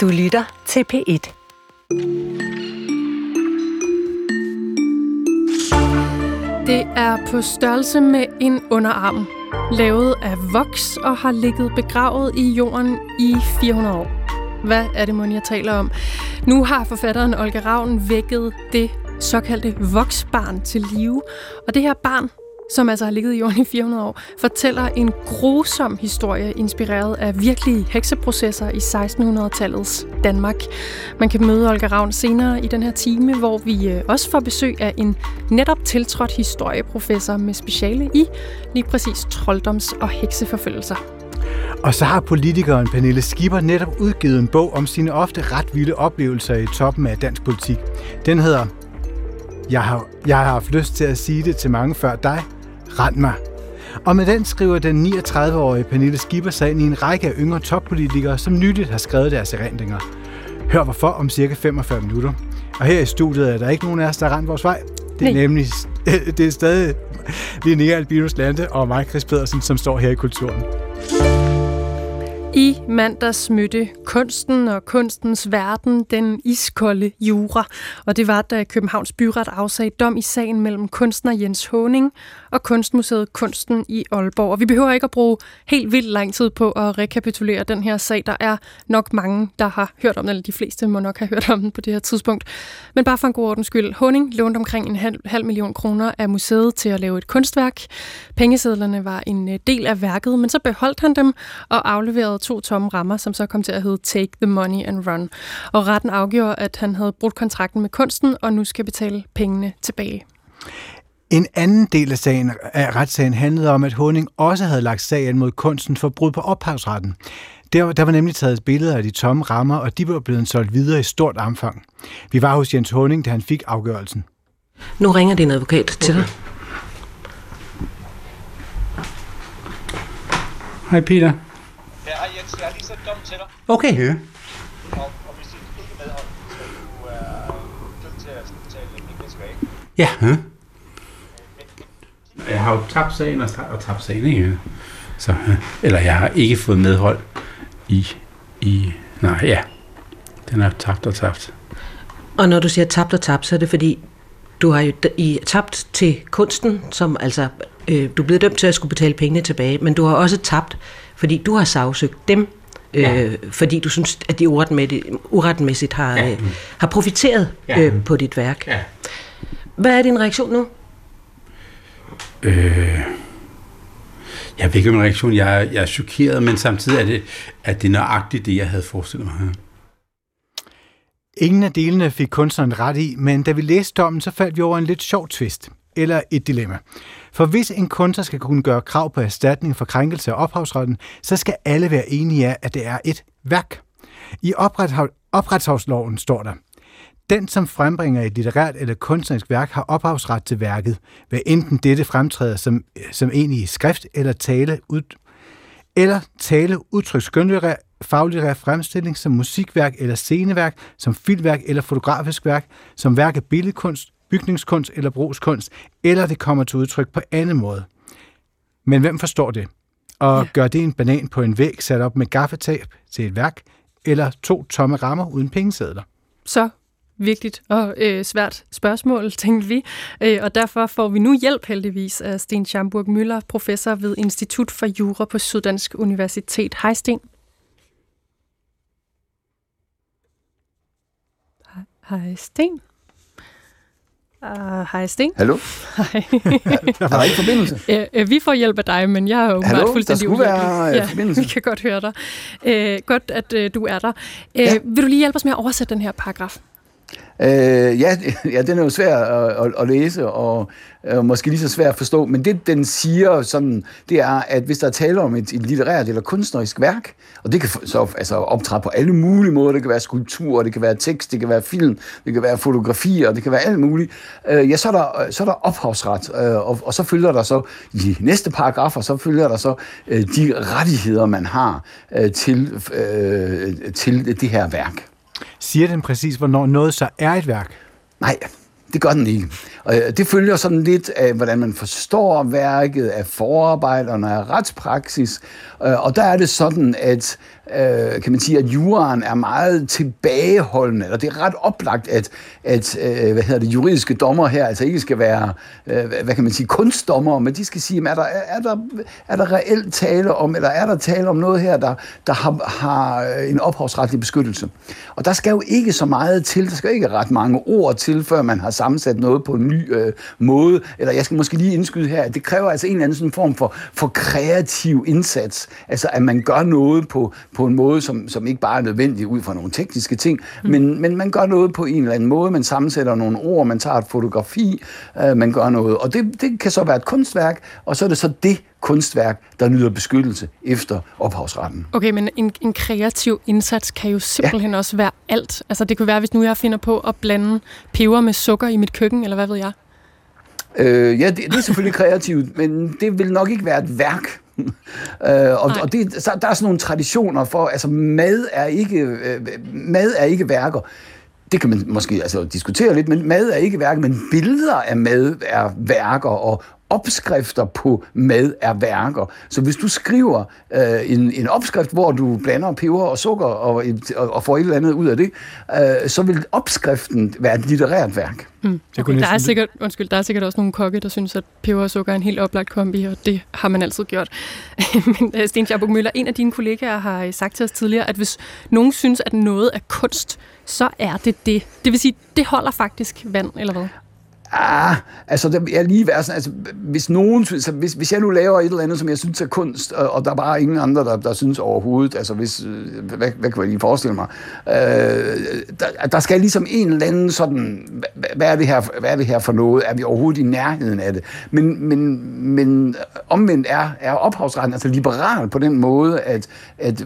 Du lytter til P1. Det er på størrelse med en underarm, lavet af voks og har ligget begravet i jorden i 400 år. Hvad er det, mon jeg taler om? Nu har forfatteren Olga Ravn vækket det såkaldte voksbarn til live. Og det her barn som altså har ligget i jorden i 400 år, fortæller en grusom historie inspireret af virkelige hekseprocesser i 1600-tallets Danmark. Man kan møde Olga Ravn senere i den her time, hvor vi øh, også får besøg af en netop tiltrådt historieprofessor med speciale i lige præcis trolddoms- og hekseforfølgelser. Og så har politikeren Pernille Skipper netop udgivet en bog om sine ofte ret vilde oplevelser i toppen af dansk politik. Den hedder Jeg har, jeg har haft lyst til at sige det til mange før dig, Rend mig. Og med den skriver den 39-årige Pernille Skipper sig ind i en række af yngre toppolitikere, som nyligt har skrevet deres erindringer. Hør hvorfor om cirka 45 minutter. Og her i studiet er der ikke nogen af os, der har rendt vores vej. Det er Nej. nemlig det er stadig Linnea Albinus Lande og mig, Chris Pedersen, som står her i Kulturen. I mandags mødte kunsten og kunstens verden den iskolde jura, og det var, da Københavns Byret afsagde dom i sagen mellem kunstner Jens Honing og Kunstmuseet Kunsten i Aalborg. Og vi behøver ikke at bruge helt vildt lang tid på at rekapitulere den her sag. Der er nok mange, der har hørt om den, eller de fleste må nok have hørt om den på det her tidspunkt. Men bare for en god ordens skyld. Honing lånte omkring en halv, halv million kroner af museet til at lave et kunstværk. Pengesedlerne var en øh, del af værket, men så beholdt han dem og afleverede to tomme rammer, som så kom til at hedde Take the Money and Run. Og retten afgjorde, at han havde brudt kontrakten med kunsten, og nu skal betale pengene tilbage. En anden del af, sagen, af retssagen handlede om, at Honing også havde lagt sagen mod kunsten for brud på ophavsretten. Der, der var nemlig taget billeder af de tomme rammer, og de var blevet solgt videre i stort omfang. Vi var hos Jens Honing, da han fik afgørelsen. Nu ringer din advokat til okay. dig. Hej Peter. Ja, hej Jens, jeg har lige sendt dom til dig. Okay. Ja. Og, og hvis du ikke medhold, så du er dømt til at betale penge tilbage. Ja. ja. Jeg har jo tabt sagen og, og tabt sagen, ikke? Så, eller jeg har ikke fået medhold i, i nej, ja. Den er tabt og tabt. Og når du siger tabt og tabt, så er det fordi, du har jo i tabt til kunsten, som altså, øh, du er blevet dømt til at skulle betale pengene tilbage, men du har også tabt, fordi du har sagsøgt dem, øh, ja. fordi du synes, at de uretmæssigt har, ja. øh, har profiteret ja. øh, på dit værk. Ja. Hvad er din reaktion nu? Øh, jeg ved ikke, min reaktion. Jeg jeg er chokeret, men samtidig er det, at det er nøjagtigt det, jeg havde forestillet mig. Ingen af delene fik kunstneren ret i, men da vi læste dommen, så faldt vi over en lidt sjov twist, eller et dilemma. For hvis en kunstner skal kunne gøre krav på erstatning for krænkelse af ophavsretten, så skal alle være enige af, at det er et værk. I opretshavsloven står der, den, som frembringer et litterært eller kunstnerisk værk, har ophavsret til værket, hvad enten dette fremtræder som, som egentlig skrift eller tale, ud, eller tale udtryk skønlitterær, faglitterær fremstilling som musikværk eller sceneværk, som filmværk eller fotografisk værk, som værk af billedkunst, bygningskunst eller brugskunst, eller det kommer til udtryk på anden måde. Men hvem forstår det? Og ja. gør det en banan på en væg sat op med gaffetab til et værk, eller to tomme rammer uden pengesedler? Så vigtigt og øh, svært spørgsmål, tænkte vi. Øh, og derfor får vi nu hjælp heldigvis af Sten Schamburg Møller, professor ved Institut for Jura på Syddansk Universitet. Hej Sten. Hej Sten. Uh, hej Sten. Hallo? Hej. der var ikke forbindelse. Uh, uh, vi får hjælp af dig, men jeg er jo Hallo, fuldstændig der skulle være ja, forbindelse. vi kan godt høre dig. Uh, godt, at uh, du er der. Uh, ja. Vil du lige hjælpe os med at oversætte den her paragraf? Øh, ja, ja, den er jo svær at, at, at læse, og øh, måske lige så svær at forstå, men det, den siger, sådan, det er, at hvis der er tale om et, et litterært eller kunstnerisk værk, og det kan så altså, optræde på alle mulige måder, det kan være skulptur, det kan være tekst, det kan være film, det kan være fotografier, det kan være alt muligt, øh, ja, så er der, så er der ophavsret, øh, og, og så følger der så i næste paragrafer, så følger der så øh, de rettigheder, man har øh, til, øh, til det her værk. Siger den præcis, hvornår noget så er et værk? Nej, Det gør den ikke. Og øh, det følger sådan lidt af, hvordan man forstår værket, af forarbejderne, af retspraksis. Øh, og der er det sådan, at øh, kan man sige, at juraen er meget tilbageholdende, og det er ret oplagt, at, at øh, hvad hedder det, juridiske dommer her altså ikke skal være, øh, hvad kan man sige, kunstdommer, men de skal sige, er der, er, der, er der reelt tale om, eller er der tale om noget her, der, der har, har en ophavsretlig beskyttelse. Og der skal jo ikke så meget til, der skal ikke ret mange ord til, før man har sammensat noget på en ny øh, måde, eller jeg skal måske lige indskyde her, at det kræver altså en eller anden sådan form for, for kreativ indsats, altså at man gør noget på, på en måde, som, som ikke bare er nødvendig ud fra nogle tekniske ting, mm. men, men man gør noget på en eller anden måde, man sammensætter nogle ord, man tager et fotografi, øh, man gør noget, og det, det kan så være et kunstværk, og så er det så det kunstværk, der nyder beskyttelse efter ophavsretten. Okay, men en, en kreativ indsats kan jo simpelthen ja. også være alt. Altså det kunne være, hvis nu jeg finder på at blande peber med sukker i mit køkken, eller hvad ved jeg? Øh, ja, det, det er selvfølgelig kreativt, men det vil nok ikke være et værk. øh, og og det, så, der er sådan nogle traditioner for, altså mad er ikke, øh, mad er ikke værker. Det kan man måske altså, diskutere lidt, men mad er ikke værker, men billeder af mad er værker, og opskrifter på mad er værker. Så hvis du skriver øh, en, en opskrift, hvor du blander peber og sukker og, og, og får et eller andet ud af det, øh, så vil opskriften være et litterært værk. Mm. Okay, der, er sikkert, undskyld, der er sikkert også nogle kokke, der synes, at peber og sukker er en helt oplagt kombi, og det har man altid gjort. Men uh, Sten Schaubuk Møller, en af dine kollegaer har sagt til os tidligere, at hvis nogen synes, at noget er kunst, så er det det. Det vil sige, det holder faktisk vand, eller hvad? Ah, altså, det er lige være sådan, altså, hvis nogen, altså, hvis, hvis jeg nu laver et eller andet, som jeg synes er kunst, og, og der er bare ingen andre, der, der synes overhovedet, altså, hvis, øh, hvad, hvad kan jeg lige forestille mig, øh, der, der skal ligesom en eller anden sådan, hvad er, det her, hvad er det her for noget, er vi overhovedet i nærheden af det, men, men, men omvendt er, er ophavsretten altså liberal på den måde, at, at,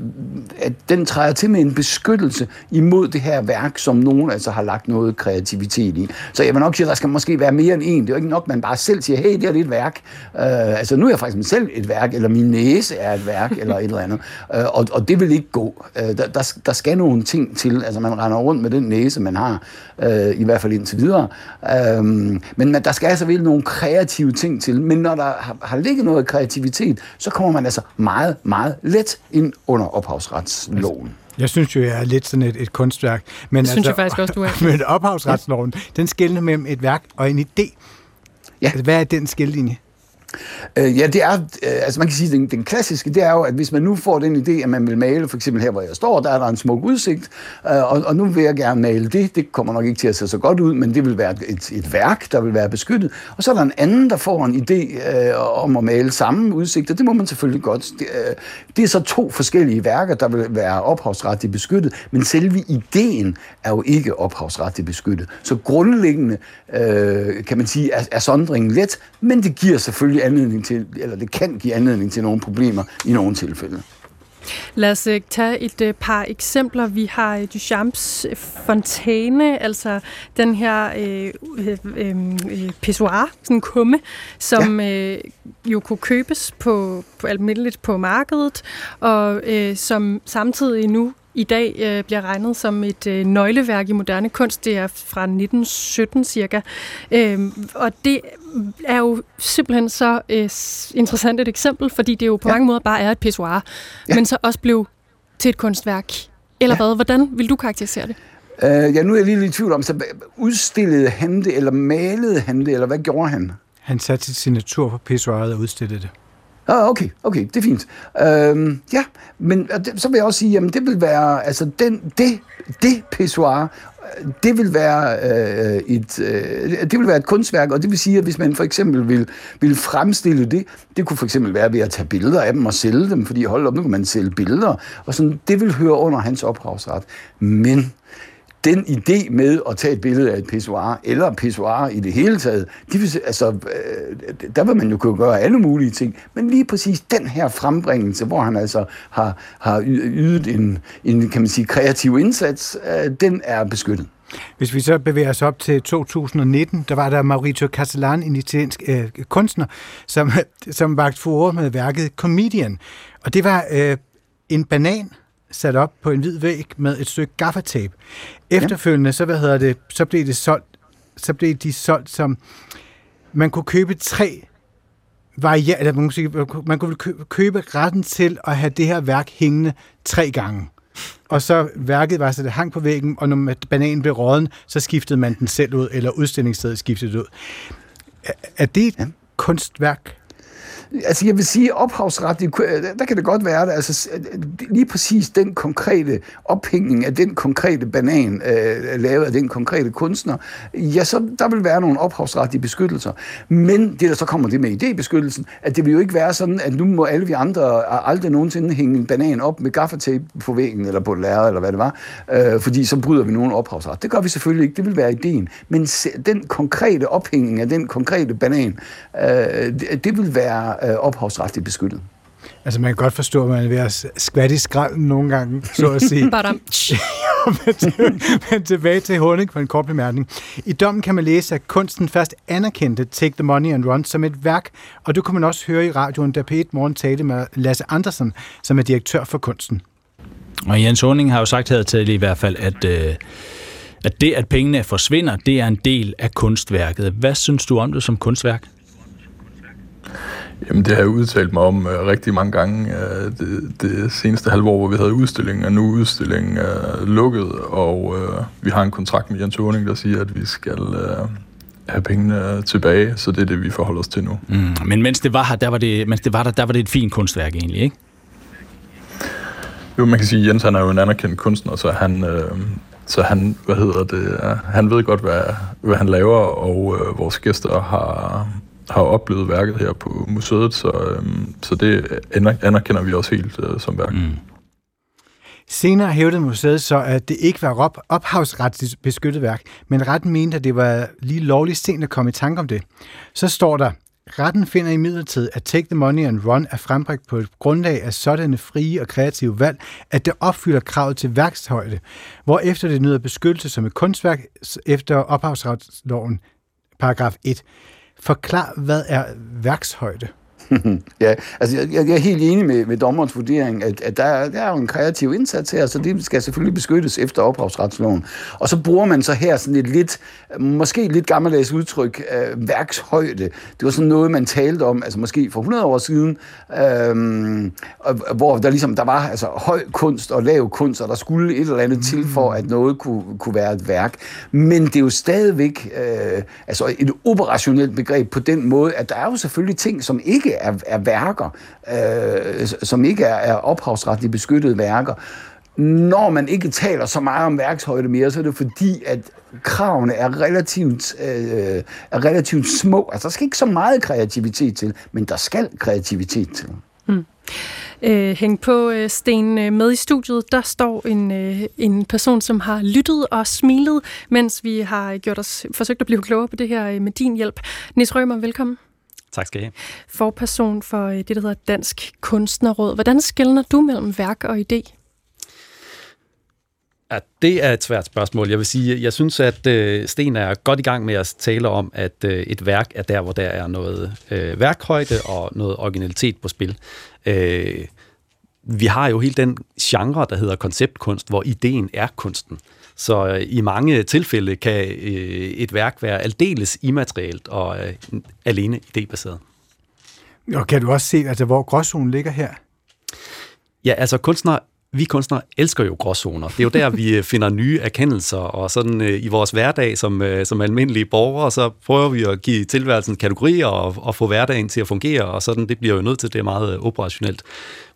at den træder til med en beskyttelse imod det her værk, som nogen altså har lagt noget kreativitet i. Så jeg vil nok sige, der skal måske være mere end en. Det er jo ikke nok, man bare selv siger, hey, det er et værk. Uh, altså, nu er jeg faktisk selv et værk, eller min næse er et værk, eller et eller andet. Uh, og, og det vil ikke gå. Uh, der, der, der skal nogle ting til. Altså, man render rundt med den næse, man har, uh, i hvert fald indtil videre. Uh, men der skal altså vel nogle kreative ting til. Men når der har, har ligget noget kreativitet, så kommer man altså meget, meget let ind under ophavsretsloven. Jeg synes jo, jeg er lidt sådan et, et kunstværk. Men det synes altså, jeg faktisk også, du er. Men ophavsretsloven, den skiller mellem et værk og en idé. Ja. Altså, hvad er den skillelinje? Øh, ja, det er, øh, altså man kan sige, den, den klassiske, det er jo, at hvis man nu får den idé, at man vil male, for eksempel her, hvor jeg står, der er der en smuk udsigt, øh, og, og nu vil jeg gerne male det. Det kommer nok ikke til at se så godt ud, men det vil være et, et værk, der vil være beskyttet. Og så er der en anden, der får en idé øh, om at male samme udsigt, og det må man selvfølgelig godt. Det, øh, det er så to forskellige værker, der vil være ophavsretligt beskyttet, men selve ideen er jo ikke ophavsretligt beskyttet. Så grundlæggende, øh, kan man sige, er, er sondringen let, men det giver selvfølgelig anledning til, eller det kan give anledning til nogle problemer i nogle tilfælde. Lad os uh, tage et uh, par eksempler. Vi har uh, Duchamps fontæne, altså den her uh, uh, pissoir, sådan en kumme, som ja. uh, jo kunne købes på, på almindeligt på markedet, og uh, som samtidig nu i dag øh, bliver regnet som et øh, nøgleværk i moderne kunst. Det er fra 1917 cirka. Øh, og det er jo simpelthen så øh, interessant et eksempel, fordi det jo på ja. mange måder bare er et pissoir, ja. men så også blev til et kunstværk. Eller ja. hvad? Hvordan vil du karakterisere det? Uh, ja, nu er jeg lige lidt i tvivl om, så udstillede han det, eller malede han det, eller hvad gjorde han? Han satte sit signatur på pissoiret og udstillede det. Ah, okay, okay, det er fint. Øhm, ja, men så vil jeg også sige, jamen det vil være, altså den, det, det pissoir, øh, det vil være øh, et øh, det vil være et kunstværk, og det vil sige, at hvis man for eksempel vil, vil fremstille det, det kunne for eksempel være ved at tage billeder af dem og sælge dem, fordi hold op, nu kan man sælge billeder, og sådan, det vil høre under hans ophavsret. Men den idé med at tage et billede af et pissoir, eller pissoir i det hele taget, de vil, altså, øh, der vil man jo kunne gøre alle mulige ting, men lige præcis den her frembringelse, hvor han altså har, har ydet en, en kan man sige, kreativ indsats, øh, den er beskyttet. Hvis vi så bevæger os op til 2019, der var der Mauricio Castellan, en italiensk øh, kunstner, som, som vagt for med værket Comedian. Og det var øh, en banan, sat op på en hvid væg med et stykke gaffatape. Efterfølgende, så, hvad hedder det, så blev det solgt så blev de solgt som, man kunne købe tre varianter, eller man kunne, man kunne kø- købe retten til at have det her værk hængende tre gange. Og så værket var så det hang på væggen, og når bananen blev råden, så skiftede man den selv ud, eller udstillingsstedet skiftede ud. Er, er det et ja. kunstværk? Altså jeg vil sige, ophavsret, der kan det godt være at Altså lige præcis den konkrete ophængning af den konkrete banan, øh, lavet af den konkrete kunstner, ja, så der vil være nogle ophavsretlige beskyttelser. Men det, der så kommer det med idébeskyttelsen, at det vil jo ikke være sådan, at nu må alle vi andre aldrig nogensinde hænge en banan op med gaffatape på væggen, eller på et lærred, eller hvad det var, øh, fordi så bryder vi nogen ophavsret. Det gør vi selvfølgelig ikke, det vil være ideen. Men den konkrete ophængning af den konkrete banan, øh, det, det vil være øh, ophavsretligt beskyttet. Altså man kan godt forstå, at man er ved at skvatte i skralden nogle gange, så at sige. men tilbage til Honig på en kort bemærkning. I dommen kan man læse, at kunsten først anerkendte Take the Money and Run som et værk, og det kunne man også høre i radioen, da P1 Morgen talte med Lasse Andersen, som er direktør for kunsten. Og Jens Honing har jo sagt her til i hvert fald, at, øh, at det, at pengene forsvinder, det er en del af kunstværket. Hvad synes du om det som kunstværk? Jamen, det har jeg udtalt mig om uh, rigtig mange gange uh, det, det seneste halve år, hvor vi havde udstillingen, og nu er udstillingen uh, lukket, og uh, vi har en kontrakt med Jens Horning, der siger, at vi skal uh, have pengene tilbage, så det er det, vi forholder os til nu. Mm, men mens det var her, der var det, mens det var der, der var det et fint kunstværk egentlig, ikke? Jo, man kan sige, at Jens han er jo en anerkendt kunstner, så han, øh, så han, hvad hedder det, han ved godt, hvad, hvad han laver, og øh, vores gæster har, har oplevet værket her på museet, så, øhm, så det anerkender vi også helt øh, som værk. Mm. Senere hævdede museet så, at det ikke var op- ophavsretligt beskyttet værk, men retten mente, at det var lige lovligt sent at komme i tanke om det. Så står der, retten finder i midlertid, at Take the Money and Run er frembragt på et grundlag af sådanne frie og kreative valg, at det opfylder kravet til værkshøjde, hvor efter det nyder beskyttelse som et kunstværk efter ophavsretsloven paragraf 1. Forklar, hvad er værkshøjde? ja, altså jeg, jeg er helt enig med, med dommerens vurdering, at, at der, er, der er jo en kreativ indsats her, så det skal selvfølgelig beskyttes efter ophavsretsloven. Og så bruger man så her sådan et lidt, måske lidt gammeldags udtryk, øh, værkshøjde. Det var sådan noget, man talte om, altså måske for 100 år siden, øh, hvor der ligesom, der var altså høj kunst og lav kunst, og der skulle et eller andet til for, at noget kunne, kunne være et værk. Men det er jo stadigvæk øh, altså et operationelt begreb på den måde, at der er jo selvfølgelig ting, som ikke er, er værker, øh, som ikke er, er ophavsretligt beskyttede værker. Når man ikke taler så meget om værkshøjde mere, så er det fordi, at kravene er relativt, øh, er relativt små. Altså, der skal ikke så meget kreativitet til, men der skal kreativitet til. Mm. Øh, hæng på, øh, Sten. Øh, med i studiet, der står en, øh, en person, som har lyttet og smilet, mens vi har gjort os, forsøgt at blive klogere på det her øh, med din hjælp. Nis Rømer, velkommen. Tak skal I have. Forperson for øh, det, der hedder Dansk Kunstnerråd. Hvordan skældner du mellem værk og idé? Ja, det er et svært spørgsmål. Jeg vil sige, jeg synes, at øh, Sten er godt i gang med at tale om, at øh, et værk er der, hvor der er noget øh, værkhøjde og noget originalitet på spil. Øh, vi har jo hele den genre, der hedder konceptkunst, hvor ideen er kunsten. Så øh, i mange tilfælde kan øh, et værk være aldeles immaterielt og øh, alene idébaseret. Og kan du også se, altså, hvor gråzonen ligger her? Ja, altså kunstnere vi kunstnere elsker jo gråzoner. Det er jo der, vi øh, finder nye erkendelser, og sådan øh, i vores hverdag som, øh, som almindelige borgere, så prøver vi at give tilværelsen kategorier og, og få hverdagen til at fungere, og sådan det bliver jo nødt til, det er meget øh, operationelt.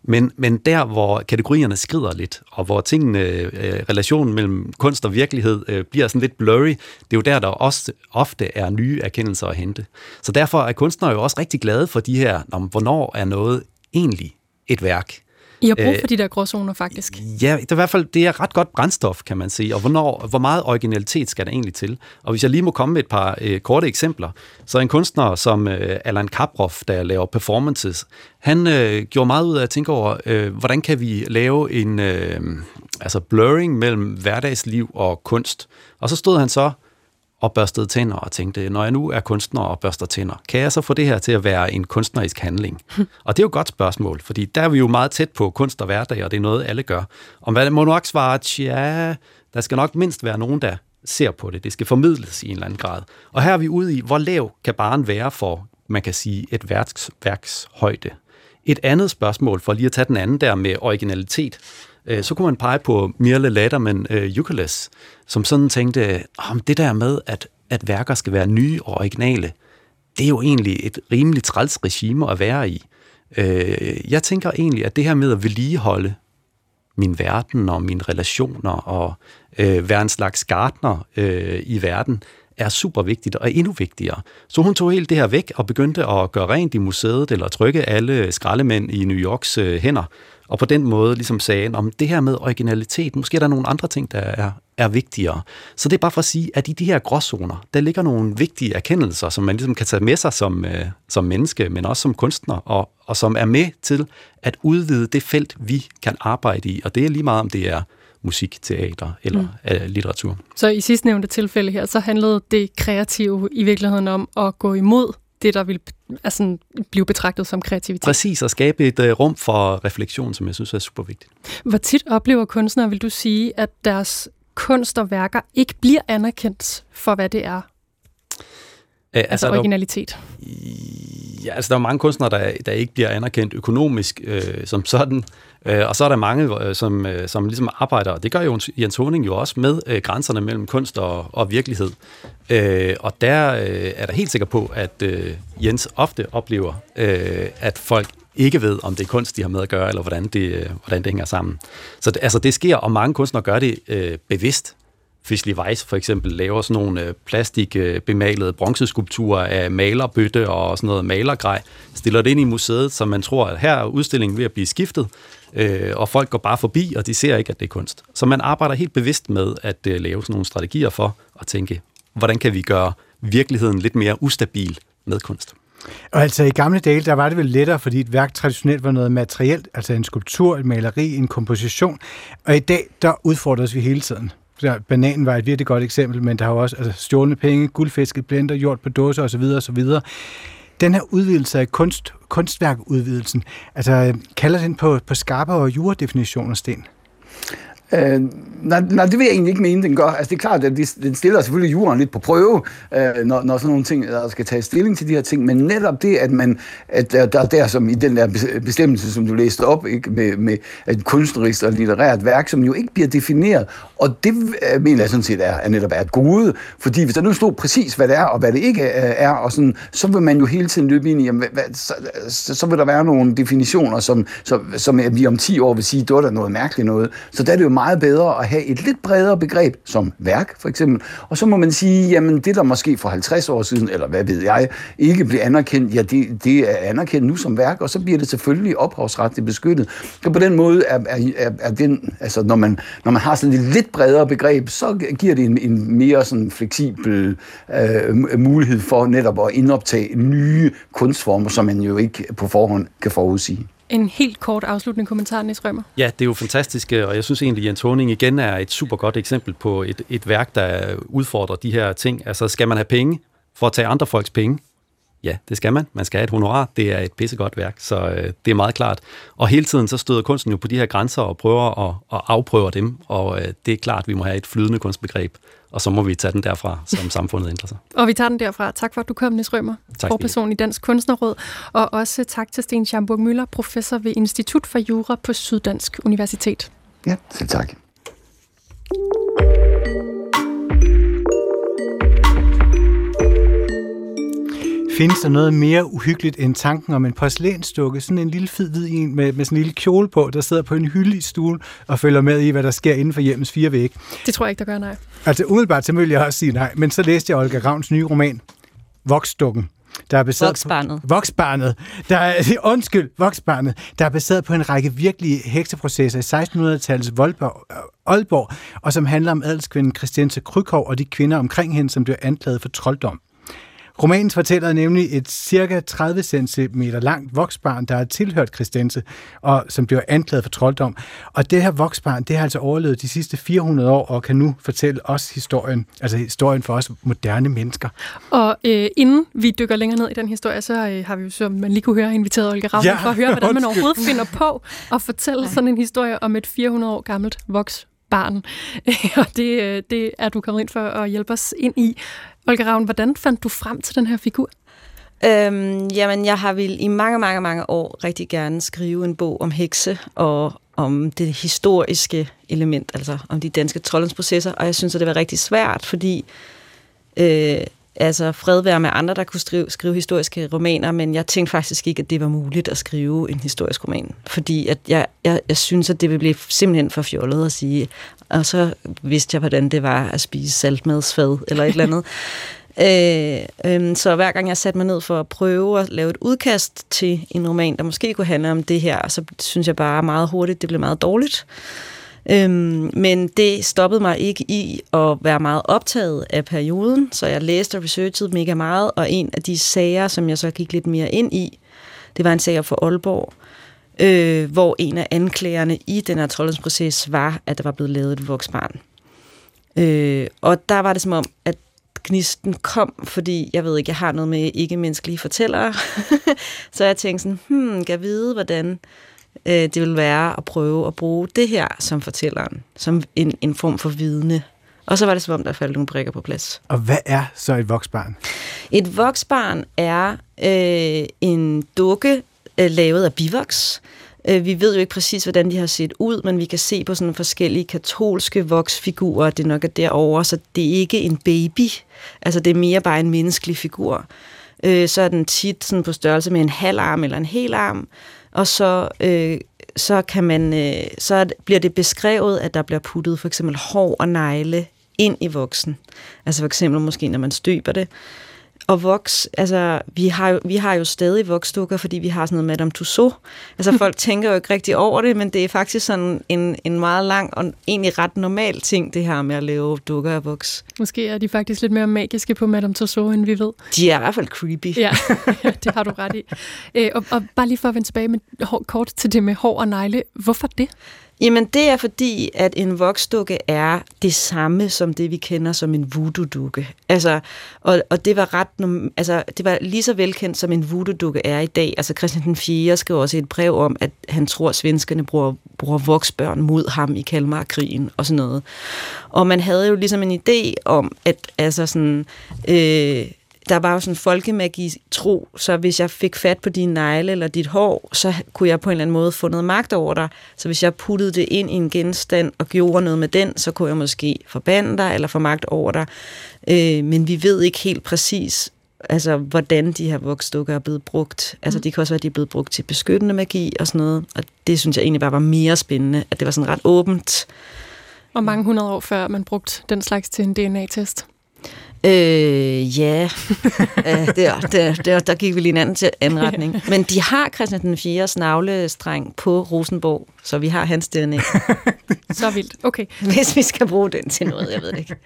Men, men der, hvor kategorierne skrider lidt, og hvor tingene, øh, relationen mellem kunst og virkelighed øh, bliver sådan lidt blurry, det er jo der, der også ofte er nye erkendelser at hente. Så derfor er kunstnere jo også rigtig glade for de her, om hvornår er noget egentlig et værk. I har brug for de der gråzoner, faktisk. Ja, det er i hvert fald det er ret godt brændstof, kan man sige. Og hvornår, hvor meget originalitet skal der egentlig til? Og hvis jeg lige må komme med et par øh, korte eksempler, så en kunstner som øh, Alan Kaproff, der laver performances, han øh, gjorde meget ud af at tænke over, øh, hvordan kan vi lave en øh, altså blurring mellem hverdagsliv og kunst. Og så stod han så og børstede tænder og tænkte, når jeg nu er kunstner og børster tænder, kan jeg så få det her til at være en kunstnerisk handling? og det er jo et godt spørgsmål, fordi der er vi jo meget tæt på kunst og hverdag, og det er noget, alle gør. Og man må nok svare, ja, der skal nok mindst være nogen, der ser på det. Det skal formidles i en eller anden grad. Og her er vi ude i, hvor lav kan barn være for, man kan sige, et værks, værks højde. Et andet spørgsmål, for lige at tage den anden der med originalitet, øh, så kunne man pege på Mirle Laderman øh, Euclides, som sådan tænkte, om det der med, at, at værker skal være nye og originale, det er jo egentlig et rimeligt træls regime at være i. Øh, jeg tænker egentlig, at det her med at vedligeholde min verden og mine relationer og øh, være en slags gartner øh, i verden, er super vigtigt og endnu vigtigere. Så hun tog helt det her væk og begyndte at gøre rent i museet eller trykke alle skraldemænd i New Yorks øh, hænder. Og på den måde ligesom sagde, om det her med originalitet, måske er der nogle andre ting, der er, er vigtigere. Så det er bare for at sige, at i de her gråzoner, der ligger nogle vigtige erkendelser, som man ligesom kan tage med sig som, øh, som menneske, men også som kunstner, og, og som er med til at udvide det felt, vi kan arbejde i. Og det er lige meget, om det er musik, teater eller mm. øh, litteratur. Så i sidste nævnte tilfælde her, så handlede det kreative i virkeligheden om at gå imod det, der vil altså, blive betragtet som kreativitet. Præcis, at skabe et uh, rum for refleksion, som jeg synes er super vigtigt. Hvor tit oplever kunstnere, vil du sige, at deres kunst og værker ikke bliver anerkendt for, hvad det er? Æ, altså, altså originalitet. Der, ja, altså der er mange kunstnere, der, der ikke bliver anerkendt økonomisk øh, som sådan. Øh, og så er der mange, øh, som, øh, som ligesom arbejder, og det gør jo Jens Honing jo også, med øh, grænserne mellem kunst og, og virkelighed. Øh, og der øh, er der helt sikker på, at øh, Jens ofte oplever, øh, at folk ikke ved, om det er kunst, de har med at gøre, eller hvordan det, øh, hvordan det hænger sammen. Så det, altså, det sker, og mange kunstnere gør det øh, bevidst. Fisley Weiss for eksempel laver sådan nogle øh, plastikbemalede øh, bronzeskulpturer af malerbøtte og sådan noget malergrej, stiller det ind i museet, så man tror, at her er udstillingen ved at blive skiftet, øh, og folk går bare forbi, og de ser ikke, at det er kunst. Så man arbejder helt bevidst med at øh, lave sådan nogle strategier for at tænke, hvordan kan vi gøre virkeligheden lidt mere ustabil med kunst. Og altså i gamle dage, der var det vel lettere, fordi et værk traditionelt var noget materielt, altså en skulptur, et maleri, en komposition. Og i dag, der udfordres vi hele tiden. Så bananen var et virkelig godt eksempel, men der har jo også altså, stjålne penge, guldfisket, blender, gjort på dåser osv. osv. Den her udvidelse af kunst, kunstværkudvidelsen, altså kalder den på, på skarpere juradefinitioner, Sten? Øh, nej, nej, det vil jeg egentlig ikke mene, den gør. Altså, det er klart, at den stiller selvfølgelig jorden lidt på prøve, øh, når, når sådan nogle ting, der skal tage stilling til de her ting, men netop det, at man, at der, der, der som i den der bestemmelse, som du læste op, ikke, med, med et kunstnerisk og litterært værk, som jo ikke bliver defineret, og det øh, mener jeg sådan set er, er netop er et gode, fordi hvis der nu stod præcis, hvad det er, og hvad det ikke øh, er, og sådan, så vil man jo hele tiden løbe ind i, jamen, hvad, så, så, så vil der være nogle definitioner, som, som, som vi om 10 år vil sige, det var da noget mærkeligt noget. Så der er det jo meget bedre at have et lidt bredere begreb, som værk for eksempel. Og så må man sige, jamen det der måske for 50 år siden, eller hvad ved jeg, ikke blev anerkendt, ja det, det er anerkendt nu som værk, og så bliver det selvfølgelig ophavsretligt beskyttet. Så på den måde er, er, er den, altså når man, når man har sådan et lidt bredere begreb, så giver det en, en mere sådan fleksibel øh, mulighed for netop at indoptage nye kunstformer, som man jo ikke på forhånd kan forudsige. En helt kort afsluttende kommentar, Nis Rømer. Ja, det er jo fantastisk, og jeg synes egentlig, at Jens Honing igen er et super godt eksempel på et, et værk, der udfordrer de her ting. Altså, skal man have penge for at tage andre folks penge? Ja, det skal man. Man skal have et honorar. Det er et pissegodt værk, så øh, det er meget klart. Og hele tiden så støder kunsten jo på de her grænser og prøver at, at afprøve dem, og øh, det er klart, at vi må have et flydende kunstbegreb, og så må vi tage den derfra, som samfundet ændrer sig. og vi tager den derfra. Tak for, at du kom, Nis Rømer, forperson i Dansk Kunstnerråd, og også tak til Sten Schamburg Møller, professor ved Institut for Jura på Syddansk Universitet. Ja, selv tak. Findes der noget mere uhyggeligt end tanken om en porcelænsdukke, sådan en lille fed hvid en med, med sådan en lille kjole på, der sidder på en hylde i stuen og følger med i, hvad der sker inden for hjemmets fire vægge? Det tror jeg ikke, der gør, nej. Altså umiddelbart, så vil jeg også sige nej, men så læste jeg Olga Ravns nye roman, Voksdukken, der er baseret Voksbarnet. På, voksbarnet. Der er, undskyld, voksbarnet. Der er baseret på en række virkelige hekseprocesser i 1600-tallets Voldborg, Aalborg, og som handler om adelskvinden Christianse Krykov og de kvinder omkring hende, som blev anklaget for trolddom. Romanen fortæller nemlig et cirka 30 cm langt voksbarn, der har tilhørt Christense, og som bliver anklaget for trolddom. Og det her voksbarn, det har altså overlevet de sidste 400 år, og kan nu fortælle os historien, altså historien for os moderne mennesker. Og øh, inden vi dykker længere ned i den historie, så øh, har vi jo, som man lige kunne høre, inviteret Olga Ravn ja, for at høre, hvordan man overhovedet finder på at fortælle sådan en historie om et 400 år gammelt voks barn. og det, øh, det er du kommet ind for at hjælpe os ind i. Olga Ravn, hvordan fandt du frem til den her figur? Øhm, jamen, jeg har vil i mange, mange, mange år rigtig gerne skrive en bog om hekse og om det historiske element, altså om de danske troldsprocesser, og jeg synes, at det var rigtig svært, fordi øh, altså fred være med andre, der kunne skrive, skrive historiske romaner, men jeg tænkte faktisk ikke, at det var muligt at skrive en historisk roman, fordi at jeg, jeg, jeg synes, at det ville blive simpelthen for fjollet at sige, og så vidste jeg, hvordan det var at spise saltmadsfad eller et eller andet. Øh, øh, så hver gang jeg satte mig ned for at prøve at lave et udkast til en roman, der måske kunne handle om det her, så synes jeg bare meget hurtigt, det blev meget dårligt. Øhm, men det stoppede mig ikke i at være meget optaget af perioden, så jeg læste og researchede mega meget, og en af de sager, som jeg så gik lidt mere ind i, det var en sag for Aalborg, øh, hvor en af anklagerne i den her proces var, at der var blevet lavet et voksbarn. Øh, og der var det som om, at gnisten kom, fordi jeg ved ikke, jeg har noget med ikke-menneskelige fortællere. så jeg tænkte sådan, hmm, kan jeg vide, hvordan øh, det vil være at prøve at bruge det her som fortælleren, som en, en form for vidne. Og så var det som om, der faldt nogle brikker på plads. Og hvad er så et voksbarn? Et voksbarn er øh, en dukke øh, lavet af bivoks, Øh, vi ved jo ikke præcis, hvordan de har set ud, men vi kan se på sådan forskellige katolske voksfigurer, det nok er derovre, så det er ikke en baby, altså det er mere bare en menneskelig figur. Øh, så er den tit sådan på størrelse med en halv arm eller en hel arm, og så, øh, så, kan man, øh, så bliver det beskrevet, at der bliver puttet for eksempel hår og negle ind i voksen. Altså for eksempel måske, når man støber det, og voks, altså, vi har, jo, vi har jo stadig voksdukker, fordi vi har sådan noget Madame Tussauds. Altså, folk tænker jo ikke rigtig over det, men det er faktisk sådan en, en meget lang og egentlig ret normal ting, det her med at lave dukker af voks. Måske er de faktisk lidt mere magiske på Madame Tussauds, end vi ved. De er i hvert fald creepy. Ja, det har du ret i. Øh, og, og bare lige for at vende tilbage med, kort til det med hår og negle. Hvorfor det? Jamen, det er fordi, at en voksdukke er det samme som det, vi kender som en voodoo-dukke. Altså, og, og det var ret, altså, det var lige så velkendt, som en voodoo-dukke er i dag. Altså, Christian den 4. skrev også et brev om, at han tror, at svenskerne bruger, bruger voksbørn mod ham i Kalmarkrigen og sådan noget. Og man havde jo ligesom en idé om, at altså sådan, øh, der var jo sådan folkemagi tro, så hvis jeg fik fat på dine negle eller dit hår, så kunne jeg på en eller anden måde få noget magt over dig. Så hvis jeg puttede det ind i en genstand og gjorde noget med den, så kunne jeg måske forbande dig eller få magt over dig. Øh, men vi ved ikke helt præcis, altså, hvordan de her voksdukker er blevet brugt. Altså, mm. det kan også være, at de er blevet brugt til beskyttende magi og sådan noget. Og det synes jeg egentlig bare var mere spændende, at det var sådan ret åbent. Og mange hundrede år før man brugte den slags til en DNA-test. Øh, ja, øh, der, der, der, der gik vi lige en anden til anretning. Men de har Christian den 4. navlestreng på Rosenborg, så vi har hans DNA. så vildt, okay. Hvis vi skal bruge den til noget, jeg ved ikke.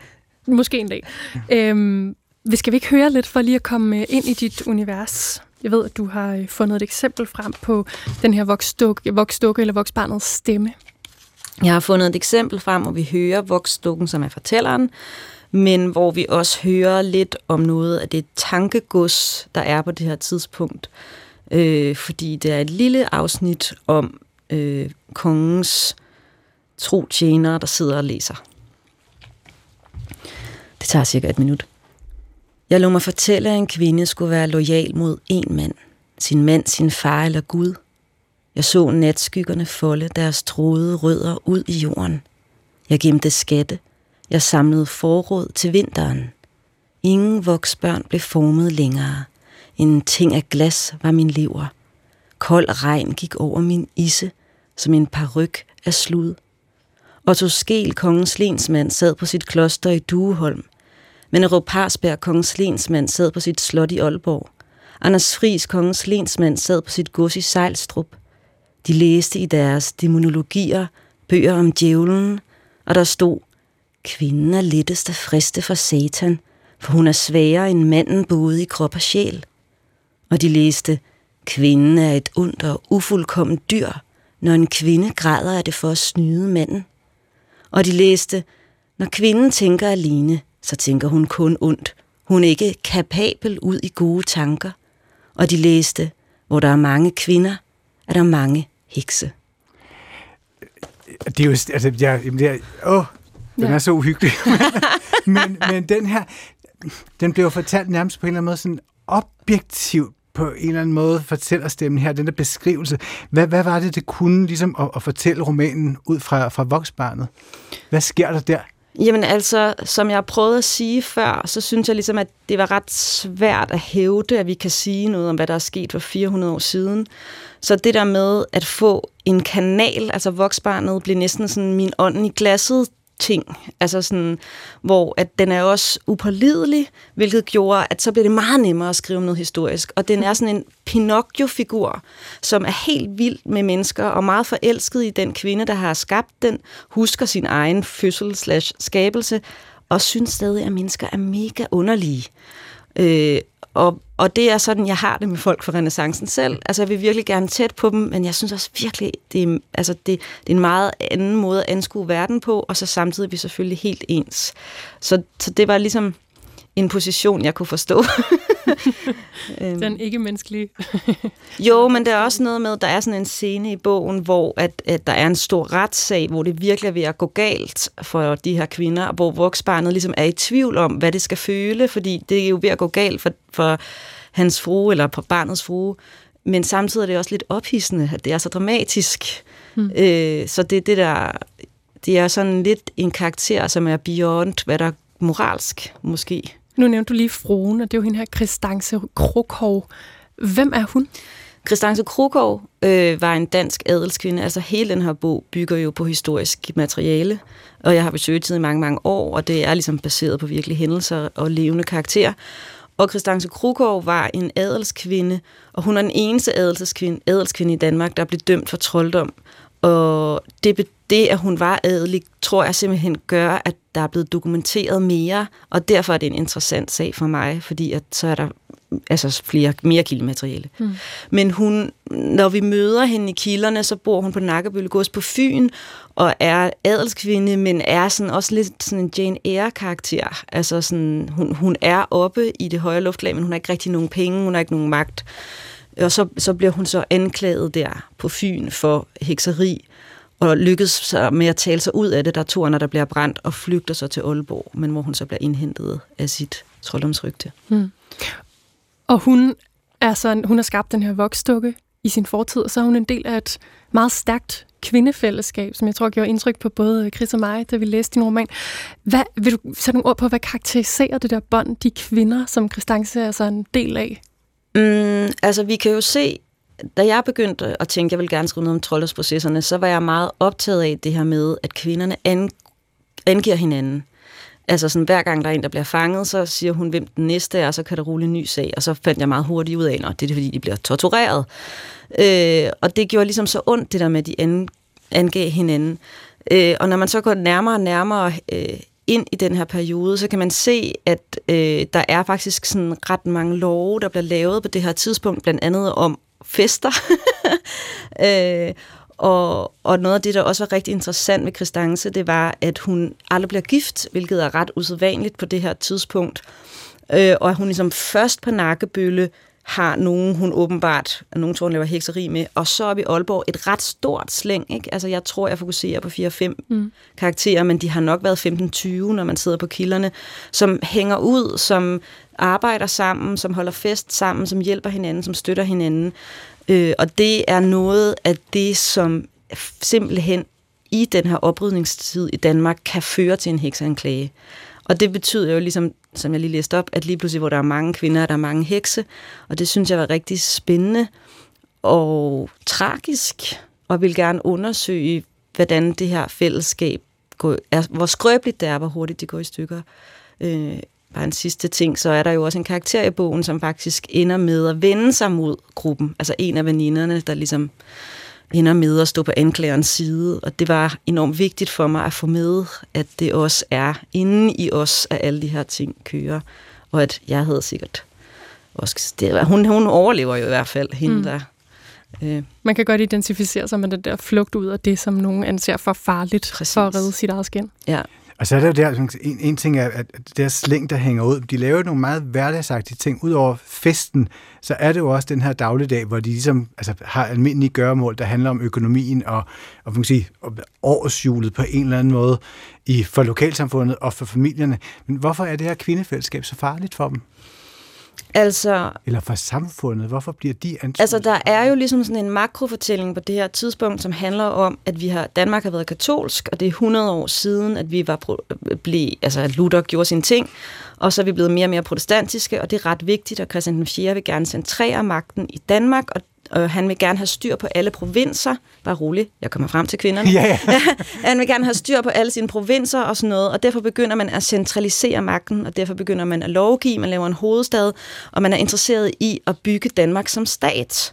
Måske en dag. Øhm, vi skal vi ikke høre lidt for lige at komme ind i dit univers? Jeg ved, at du har øh, fundet et eksempel frem på den her voksdukke, voksdukke eller voksbarnets stemme. Jeg har fundet et eksempel frem, hvor vi hører voksdukken, som er fortælleren, men hvor vi også hører lidt om noget af det tankegods, der er på det her tidspunkt. Øh, fordi det er et lille afsnit om øh, kongens tro tjenere, der sidder og læser. Det tager cirka et minut. Jeg lå mig fortælle, at en kvinde skulle være lojal mod en mand. Sin mand, sin far eller Gud. Jeg så natskyggerne folde deres troede rødder ud i jorden. Jeg gemte skatte – jeg samlede forråd til vinteren. Ingen voksbørn blev formet længere. En ting af glas var min lever. Kold regn gik over min isse, som en paryk af slud. Otto Skel, kongens lensmand, sad på sit kloster i Dueholm. Men Erup Parsberg, kongens lensmand, sad på sit slot i Aalborg. Anders Fris, kongens lensmand, sad på sit gods i Sejlstrup. De læste i deres demonologier bøger om djævlen, og der stod, Kvinden er lettest at friste for satan, for hun er sværere end manden både i krop og sjæl. Og de læste, kvinden er et ondt og ufuldkomment dyr, når en kvinde græder er det for at snyde manden. Og de læste, når kvinden tænker alene, så tænker hun kun ondt. Hun er ikke kapabel ud i gode tanker. Og de læste, hvor der er mange kvinder, er der mange hekse det er jo, altså, jeg, det er, åh, den Ja. er så uhyggelig. men, men den her, den bliver jo fortalt nærmest på en eller anden måde sådan objektivt på en eller anden måde fortæller stemmen her, den der beskrivelse. Hvad, hvad var det, det kunne ligesom at, at fortælle romanen ud fra, fra voksbarnet? Hvad sker der der? Jamen altså, som jeg prøvede at sige før, så synes jeg ligesom, at det var ret svært at hævde, at vi kan sige noget om, hvad der er sket for 400 år siden. Så det der med at få en kanal, altså voksbarnet, blev næsten sådan min ånd i glasset ting, altså sådan, hvor at den er også upålidelig, hvilket gjorde, at så blev det meget nemmere at skrive om noget historisk. Og den er sådan en Pinocchio-figur, som er helt vild med mennesker, og meget forelsket i den kvinde, der har skabt den, husker sin egen fødsel slash skabelse, og synes stadig, at mennesker er mega underlige. Øh, og, og det er sådan, jeg har det med folk fra renaissancen selv. Altså, jeg vil virkelig gerne tæt på dem, men jeg synes også virkelig, det er, altså, det, det er en meget anden måde at anskue verden på, og så samtidig er vi selvfølgelig helt ens. Så, så det var ligesom en position, jeg kunne forstå. Øhm. Den ikke-menneskelige. Jo, men der er også noget med, der er sådan en scene i bogen, hvor at, at der er en stor retssag, hvor det virkelig er ved at gå galt for de her kvinder, og hvor voksbarnet ligesom er i tvivl om, hvad det skal føle, fordi det er jo ved at gå galt for, for hans frue, eller på barnets frue, men samtidig er det også lidt ophidsende, at det er så dramatisk. Hmm. Mm. Øh, så det, det der, det er sådan lidt en karakter, som er beyond, hvad der er moralsk, måske. Nu nævnte du lige fruen, og det er jo hende her Kristance Krukov. Hvem er hun? Kristance Krukov øh, var en dansk adelskvinde. Altså hele den her bog bygger jo på historisk materiale, og jeg har besøgt i mange, mange år, og det er ligesom baseret på virkelige hændelser og levende karakterer. Og Kristance Krukov var en adelskvinde, og hun er den eneste adelskvinde, adelskvinde i Danmark, der blev dømt for trolddom. Og det, det, at hun var adelig, tror jeg simpelthen gør, at der er blevet dokumenteret mere, og derfor er det en interessant sag for mig, fordi at så er der altså flere, mere kildemateriale. Mm. Men hun, når vi møder hende i kilderne, så bor hun på Nakkebølle Gods på Fyn, og er adelskvinde, men er sådan også lidt sådan en Jane Eyre-karakter. Altså sådan, hun, hun er oppe i det høje luftlag, men hun har ikke rigtig nogen penge, hun har ikke nogen magt. Og så, så bliver hun så anklaget der på Fyn for hekseri, og lykkedes så med at tale sig ud af det. Der er to der bliver brændt og flygter så til Aalborg, men hvor hun så bliver indhentet af sit trolddomsrygte. Hmm. Og hun, er sådan, hun har skabt den her voksdukke i sin fortid, og så er hun en del af et meget stærkt kvindefællesskab, som jeg tror gjorde indtryk på både Chris og mig, da vi læste din roman. Hvad, vil du sætte nogle ord på, hvad karakteriserer det der bånd, de kvinder, som Christance er så en del af? Mm, altså, vi kan jo se, da jeg begyndte at tænke, at jeg vil gerne skrive noget om trolddomsprocesserne, så var jeg meget optaget af det her med, at kvinderne an, angiver hinanden. Altså sådan, hver gang der er en, der bliver fanget, så siger hun, hvem den næste er, og så kan der rulle en ny sag. Og så fandt jeg meget hurtigt ud af, at det er fordi, de bliver tortureret. Øh, og det gjorde ligesom så ondt, det der med, at de an, angav hinanden. Øh, og når man så går nærmere og nærmere øh, ind i den her periode, så kan man se, at øh, der er faktisk sådan ret mange love, der bliver lavet på det her tidspunkt, blandt andet om fester. øh, og, og noget af det, der også var rigtig interessant med Kristance, det var, at hun aldrig bliver gift, hvilket er ret usædvanligt på det her tidspunkt. Øh, og at hun ligesom først på nakkebølle har nogen, hun åbenbart, nogen tror, hun laver hekseri med, og så op i Aalborg et ret stort slæng. Ikke? Altså, jeg tror, jeg fokuserer på 4-5 mm. karakterer, men de har nok været 15-20, når man sidder på kilderne, som hænger ud, som arbejder sammen, som holder fest sammen, som hjælper hinanden, som støtter hinanden. Øh, og det er noget af det, som simpelthen i den her oprydningstid i Danmark kan føre til en hekseanklage. Og det betyder jo ligesom, som jeg lige læste op, at lige pludselig, hvor der er mange kvinder, der er mange hekse. Og det synes jeg var rigtig spændende og tragisk, og vil gerne undersøge, hvordan det her fællesskab går, er, hvor skrøbeligt det er, hvor hurtigt det går i stykker. Øh, bare en sidste ting, så er der jo også en karakter i bogen, som faktisk ender med at vende sig mod gruppen. Altså en af veninderne, der ligesom ender med at stå på anklagerens side, og det var enormt vigtigt for mig at få med, at det også er inde i os, at alle de her ting kører, og at jeg havde sikkert også, det, hun, hun overlever jo i hvert fald, hende mm. der. Øh. Man kan godt identificere sig med den der flugt ud af det, som nogen anser for farligt Præcis. for at redde sit eget skin. Ja. Og så er der jo der, en, en ting er, at det der slæng, der hænger ud, de laver nogle meget hverdagsagtige ting. Udover festen, så er det jo også den her dagligdag, hvor de ligesom altså, har almindelige gøremål, der handler om økonomien og, og man sige, årsjulet på en eller anden måde i, for lokalsamfundet og for familierne. Men hvorfor er det her kvindefællesskab så farligt for dem? Altså, Eller for samfundet? Hvorfor bliver de anskuet? Altså, der er jo ligesom sådan en makrofortælling på det her tidspunkt, som handler om, at vi har Danmark har været katolsk, og det er 100 år siden, at vi var blev, altså at Luther gjorde sin ting, og så er vi blevet mere og mere protestantiske, og det er ret vigtigt, og Christian 4. vil gerne centrere magten i Danmark, og og han vil gerne have styr på alle provinser. Bare rolig, jeg kommer frem til kvinderne. Ja. han vil gerne have styr på alle sine provinser og sådan noget, og derfor begynder man at centralisere magten, og derfor begynder man at lovgive, man laver en hovedstad, og man er interesseret i at bygge Danmark som stat,